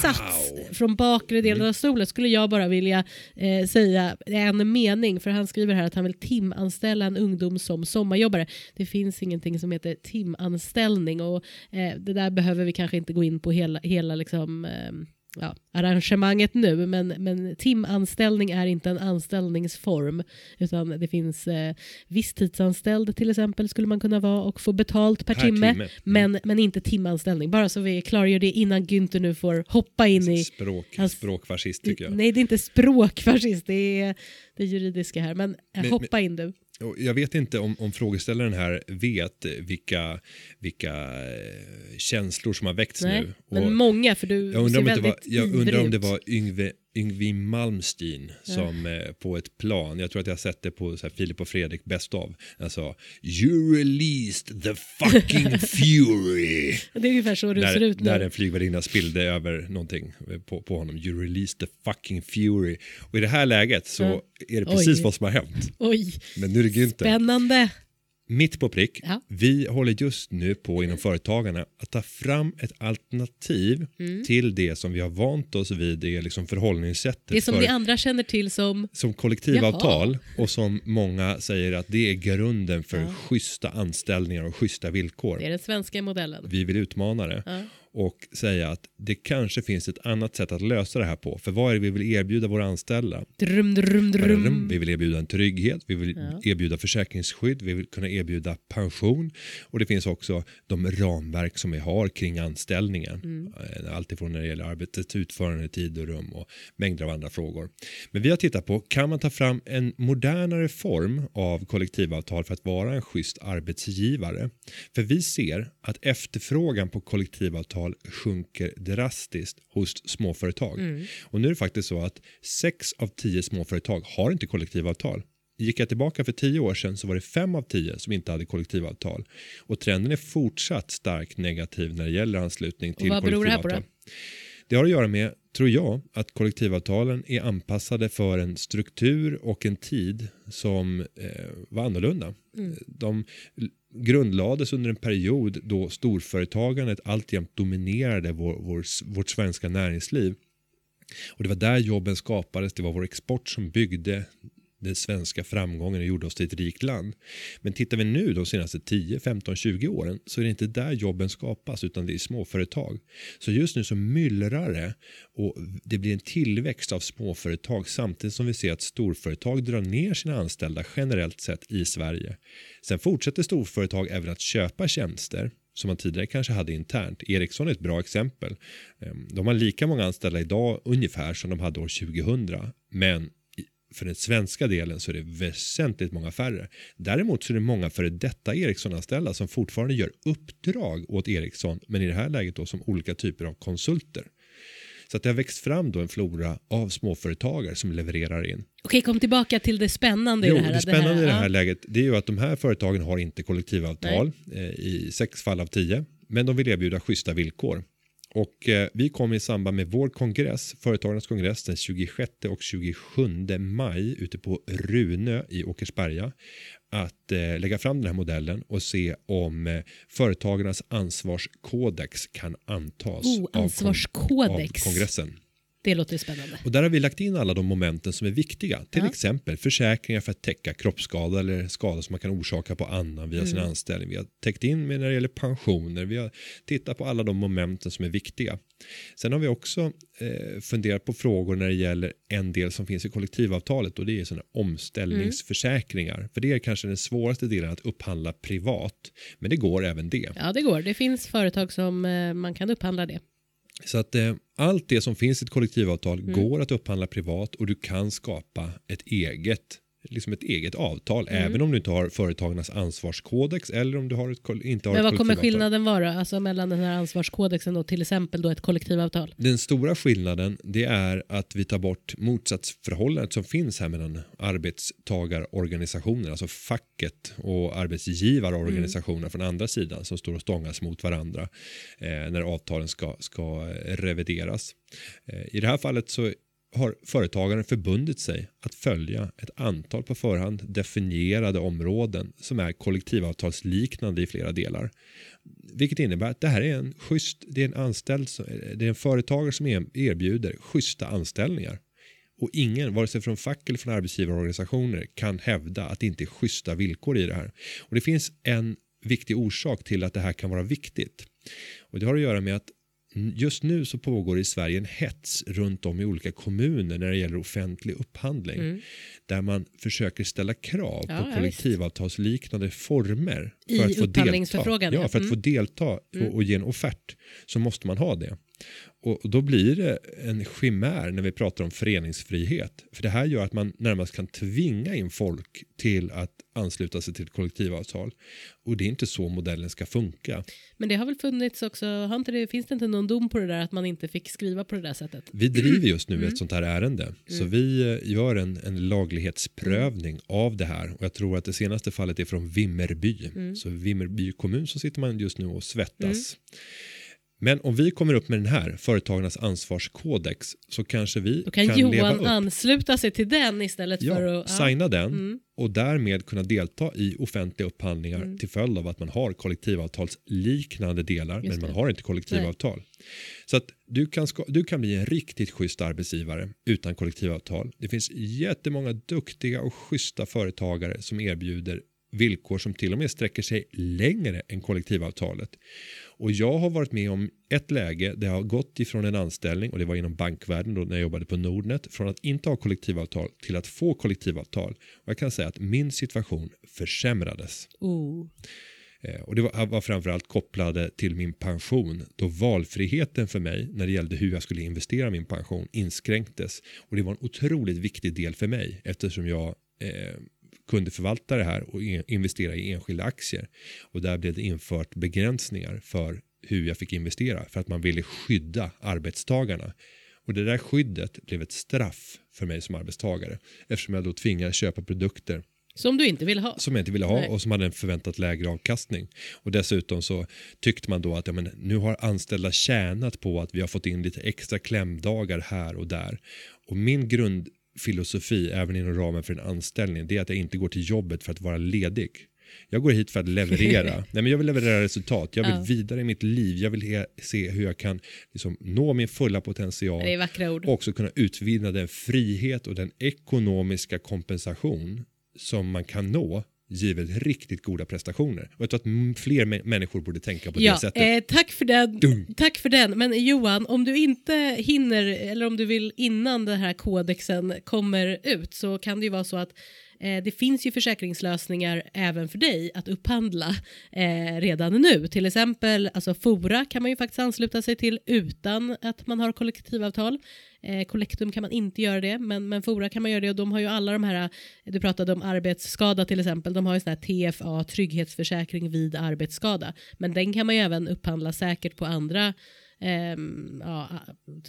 sats från bakre delen av stolen skulle jag bara vilja eh, säga en mening för han skriver här att han vill timanställa en ungdom som sommarjobbare. Det finns ingenting som heter timanställning och eh, det där behöver vi kanske inte gå in på hela, hela liksom, eh, ja, arrangemanget nu men, men timanställning är inte en anställningsform utan det finns eh, visstidsanställd till exempel skulle man kunna vara och få betalt per, Per timme, timme. Mm. Men, men inte timanställning. Bara så vi klargör det innan Günther nu får hoppa in i Språk, Hans- språkfascist tycker jag. Nej, det är inte språkfascist, det är det juridiska här. Men, eh, Men- hoppa in du. Jag vet inte om, om frågeställaren här vet vilka, vilka eh, känslor som har väckts Nej, nu. men Och- många, för du Jag undrar, ser om, väldigt var, jag undrar om det var Yngve, Yngwie Malmsteen som eh, på ett plan, jag tror att jag har sett det på så här, Filip och Fredrik Best of, alltså You released the fucking fury. Det är ungefär så du ser När, ut nu. när en flygvärdinna spillde över någonting eh, på, på honom. You released the fucking fury. Och i det här läget så Ja. är det precis Oj. vad som har hänt. Oj, Men nu är det Günther. spännande. Mitt på prick. Ja. Vi håller just nu på inom företagarna att ta fram ett alternativ Mm. till det som vi har vant oss vid, det liksom förhållningssättet Det som för, ni andra känner till som... som kollektivavtal och som många säger att det är grunden för Ja. schyssta anställningar och schyssta villkor. Det är den svenska modellen. Vi vill utmana det Ja. Och säga att det kanske finns ett annat sätt att lösa det här på. För vad är det vi vill erbjuda våra anställda? Drum, drum, drum. Vi vill erbjuda en trygghet, vi vill Ja. erbjuda försäkringsskydd, vi vill kunna erbjuda pension och det finns också de ramverk som vi har kring anställningen. Mm. Eh, Allt ifrån när det gäller arbetets utförande, tid och rum och mängder av andra frågor. Men vi har tittat på, kan man ta fram en modernare form av kollektivavtal för att vara en schysst arbetsgivare? För vi ser att efterfrågan på kollektivavtal sjunker drastiskt hos småföretag. Mm. Och nu är det faktiskt så att sex av tio småföretag har inte kollektivavtal. Gick jag tillbaka för tio år sedan så var det fem av tio som inte hade kollektivavtal. Och trenden är fortsatt starkt negativ när det gäller anslutning till vad beror det här på kollektivavtal. Det har att göra med, tror jag, att kollektivavtalen är anpassade för en struktur och en tid som eh, var annorlunda. Mm. De grundlades under en period då storföretagandet alltjämt dominerade vår, vår, vårt svenska näringsliv. Och det var där jobben skapades, det var vår export som byggde den svenska framgången och gjorde oss till ett rikt land. Men tittar vi nu de senaste 10, 15, 20 åren så är det inte där jobben skapas utan det är småföretag. Så just nu så myllrar det och det blir en tillväxt av småföretag samtidigt som vi ser att storföretag drar ner sina anställda generellt sett i Sverige. Sen fortsätter storföretag även att köpa tjänster som man tidigare kanske hade internt. Ericsson är ett bra exempel. Ehm, de har lika många anställda idag ungefär som de hade år 2000. Men för den svenska delen så är det väsentligt många färre. Däremot så är det många före detta Ericsson-anställda som fortfarande gör uppdrag åt Ericsson men i det här läget då som olika typer av konsulter. Så att det har växt fram då en flora av småföretagare som levererar in. Okej, kom tillbaka till det spännande jo, i det här. Det spännande det här, i det här ja. läget det är ju att de här företagen har inte kollektivavtal eh, i sex fall av tio. Men de vill erbjuda schyssta villkor. Och eh, vi kommer i samband med vår kongress, Företagarnas kongress den 26 och 27 maj ute på Runö i Åkersberga att eh, lägga fram den här modellen och se om eh, företagarnas ansvarskodex kan antas Oh, av, kon- av ansvarskodex. kongressen. Det låter spännande. Och där har vi lagt in alla de momenten som är viktiga. Till Ja. exempel försäkringar för att täcka kroppsskada eller skada som man kan orsaka på annan via sin Mm. anställning. Vi har täckt in med när det gäller pensioner. Vi har tittat på alla de momenten som är viktiga. Sen har vi också eh, funderat på frågor när det gäller en del som finns i kollektivavtalet och det är sådana omställningsförsäkringar. För det är kanske den svåraste delen att upphandla privat. Men det går även det. Ja, det går. Det finns företag som eh, man kan upphandla det. Så att eh, allt det som finns i ett kollektivavtal Mm. går att upphandla privat och du kan skapa ett eget liksom ett eget avtal Mm. även om du inte har företagarnas ansvarskodex eller om du har ett, inte har Men vad kommer skillnaden vara alltså mellan den här ansvarskodexen och till exempel då ett kollektivavtal? Den stora skillnaden det är att vi tar bort motsatsförhållandet som finns här mellan arbetstagarorganisationer, alltså facket och arbetsgivarorganisationer från andra sidan som står och stångas mot varandra eh, när avtalen ska, ska revideras. Eh, I det här fallet så har företagaren förbundit sig att följa ett antal på förhand definierade områden som är kollektivavtalsliknande i flera delar. Vilket innebär att det här är en schysst, det är en anställd, det är en företagare som erbjuder schyssta anställningar. Och ingen, vare sig från fack eller från arbetsgivarorganisationer, kan hävda att det inte är schyssta villkor i det här. Och det finns en viktig orsak till att det här kan vara viktigt. Och det har att göra med att just nu så pågår i Sverige en hets runt om i olika kommuner när det gäller offentlig upphandling. Mm. Där man försöker ställa krav Ja, på kollektivavtalsliknande former. För att få delta. upphandlingsförfrågan, ja. Ja, för att Mm. få delta och, och ge en offert så måste man ha det. Och och då blir det en chimär när vi pratar om föreningsfrihet. För det här gör att man närmast kan tvinga in folk till att ansluta sig till kollektivavtal. Och det är inte så modellen ska funka. Men det har väl funnits också, har inte det, finns det inte någon dom på det där att man inte fick skriva på det där sättet? Vi driver just nu Mm. ett sånt här ärende. Så vi eh, gör en, en laglighetsprövning Mm. av det här. Och jag tror att det senaste fallet är från Vimmerby. Mm. Så Vimmerby kommun så sitter man just nu och svettas. Men om vi kommer upp med den här, Företagarnas ansvarskodex, så kanske vi Då kan, kan leva Johan upp. ansluta sig till den istället för Ja, att... signa den Mm. och därmed kunna delta i offentliga upphandlingar Mm. till följd av att man har kollektivavtalsliknande delar men man har inte kollektivavtal. Så att du kan, du kan bli en riktigt schysst arbetsgivare utan kollektivavtal. Det finns jättemånga duktiga och schyssta företagare som erbjuder villkor som till och med sträcker sig längre än kollektivavtalet. Och jag har varit med om ett läge där jag har gått ifrån en anställning och det var inom bankvärlden då när jag jobbade på Nordnet från att inte ha kollektivavtal till att få kollektivavtal. Och jag kan säga att min situation försämrades. Oh. Eh, Och det var, var framförallt kopplade till min pension då valfriheten för mig när det gällde hur jag skulle investera min pension inskränktes. Och det var en otroligt viktig del för mig eftersom jag eh, kunde förvalta det här och in- investera i enskilda aktier. Och där blev det infört begränsningar för hur jag fick investera för att man ville skydda arbetstagarna. Och det där skyddet blev ett straff för mig som arbetstagare eftersom jag då tvingades köpa produkter Som du inte vill ha. som jag inte ville ha Nej. och som hade en förväntat lägre avkastning. Och dessutom så tyckte man då att ja, men, nu har anställda tjänat på att vi har fått in lite extra klämdagar här och där. Och min grundfilosofi även inom ramen för en anställning det är att jag inte går till jobbet för att vara ledig. Jag går hit för att leverera. Nej, men jag vill leverera resultat. Jag vill Ja. vidare i mitt liv. Jag vill se hur jag kan liksom, nå min fulla potential Det är vackra ord. och också kunna utvinna den frihet och den ekonomiska kompensation som man kan nå givet riktigt goda prestationer. Och jag tror att fler mä- människor borde tänka på Ja, det sättet. eh, tack, för den. Tack för den. Men Johan, om du inte hinner, eller om du vill innan den här kodexen kommer ut, så kan det ju vara så att eh, det finns ju försäkringslösningar även för dig att upphandla eh, redan nu. Till exempel alltså Fora kan man ju faktiskt ansluta sig till utan att man har kollektivavtal. Eh, Collectum kan man inte göra det, men, men Fora kan man göra det och de har ju alla de här, eh, du pratade om arbetsskada till exempel, de har ju sån här TFA, trygghetsförsäkring vid arbetsskada, men den kan man ju även upphandla säkert på andra eh, ja,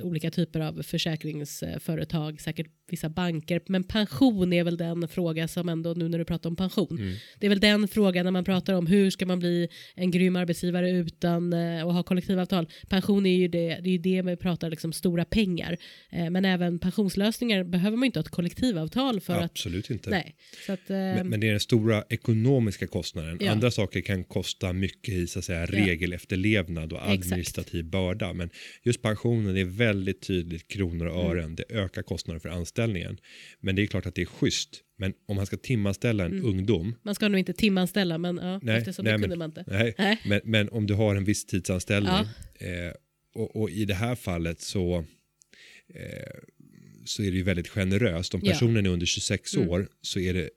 olika typer av försäkringsföretag, säkert vissa banker, men pension är väl den fråga som ändå, nu när du pratar om pension, mm. det är väl den frågan när man pratar om hur ska man bli en grym arbetsgivare utan eh, att ha kollektivavtal. Pension är ju det, det är ju det vi pratar liksom stora pengar, eh, men även pensionslösningar behöver man ju inte ha ett kollektivavtal för Absolut att... inte. Nej, att, eh, men, men, det är den stora ekonomiska kostnaden. Ja. Andra saker kan kosta mycket i så att säga, regelefterlevnad och administrativ Exakt. börda, men just pensionen är väldigt tydligt kronor och Mm. ören. Det ökar kostnader för anställningen. Men det är klart att det är schysst. Men om man ska timanställa en Mm. ungdom, man ska nog inte timanställa, men ja, Nej, eftersom nej, det men- kunde man inte. nej, Nej. men, men om du har en viss tidsanställning Ja. eh, och, och i det här fallet så eh, så är det ju väldigt generöst. Om Ja. personen är under 26 Mm. år så är det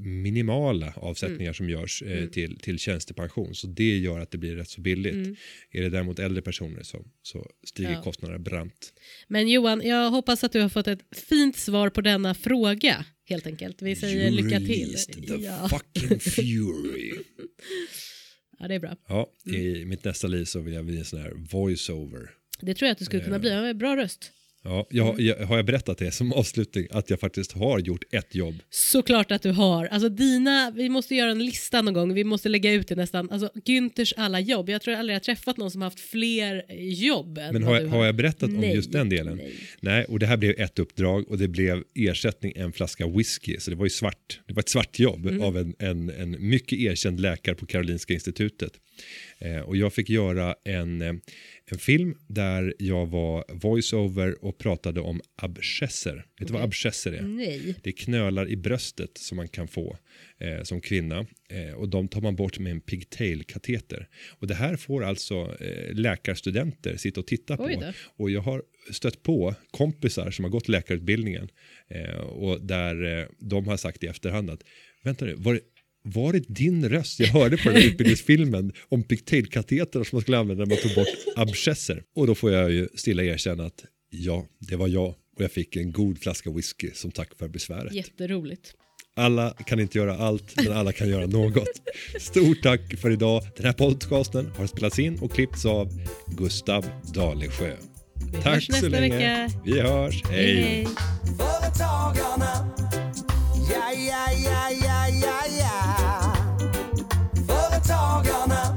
minimala avsättningar som görs eh, Mm. till, till tjänstepension. Så det gör att det blir rätt så billigt. Mm. Är det däremot äldre personer så, så stiger Ja. kostnaderna brant. Men Johan, jag hoppas att du har fått ett fint svar på denna fråga, helt enkelt. Vi säger You lycka till. The Ja. fucking fury. ja, det är bra. Ja, Mm. i mitt nästa liv så vill jag bli en sån här voice-over. Det tror jag att du skulle kunna bli. Ja, Bra röst. Ja, jag, Mm. jag, har jag berättat det som avslutning att jag faktiskt har gjort ett jobb? Såklart att du har. Alltså dina, vi måste göra en lista någon gång. Vi måste lägga ut det nästan. Alltså Günthers alla jobb. Jag tror aldrig jag har träffat någon som har haft fler jobb Men har, jag- har jag berättat om Nej, just den delen? nej. Nej, och det här blev ett uppdrag och det blev ersättning en flaska whisky. Så det var ju svart. Det var ett svart jobb Mm. av en, en, en mycket erkänd läkare på Karolinska institutet. Eh, och jag fick göra en, eh, en film där jag var voiceover och pratade om abscesser. Vet du vad abscesser är? Nej. Det är knölar i bröstet som man kan få eh, som kvinna eh, och de tar man bort med en pigtail-kateter. Och det här får alltså eh, läkarstudenter sitta och titta på. Och jag har stött på kompisar som har gått läkarutbildningen eh, och där eh, de har sagt i efterhand att vänta nu, var det, var det din röst jag hörde på den här utbildningsfilmen om pigtail-kateter som man skulle använda när man tog bort abscesser? Och då får jag ju stilla erkänna att ja, det var jag och jag fick en god flaska whisky som tack för besväret. Jätteroligt. Alla kan inte göra allt, men alla kan göra något. Stort tack för idag. Den här podcasten har spelats in och klippts av Gustav Dalesjö. Vi Tack hörs så nästa länge. vecka. Vi hörs. Hej, hej. Ja, ja, ja, ja, ja, ja. Företagarna.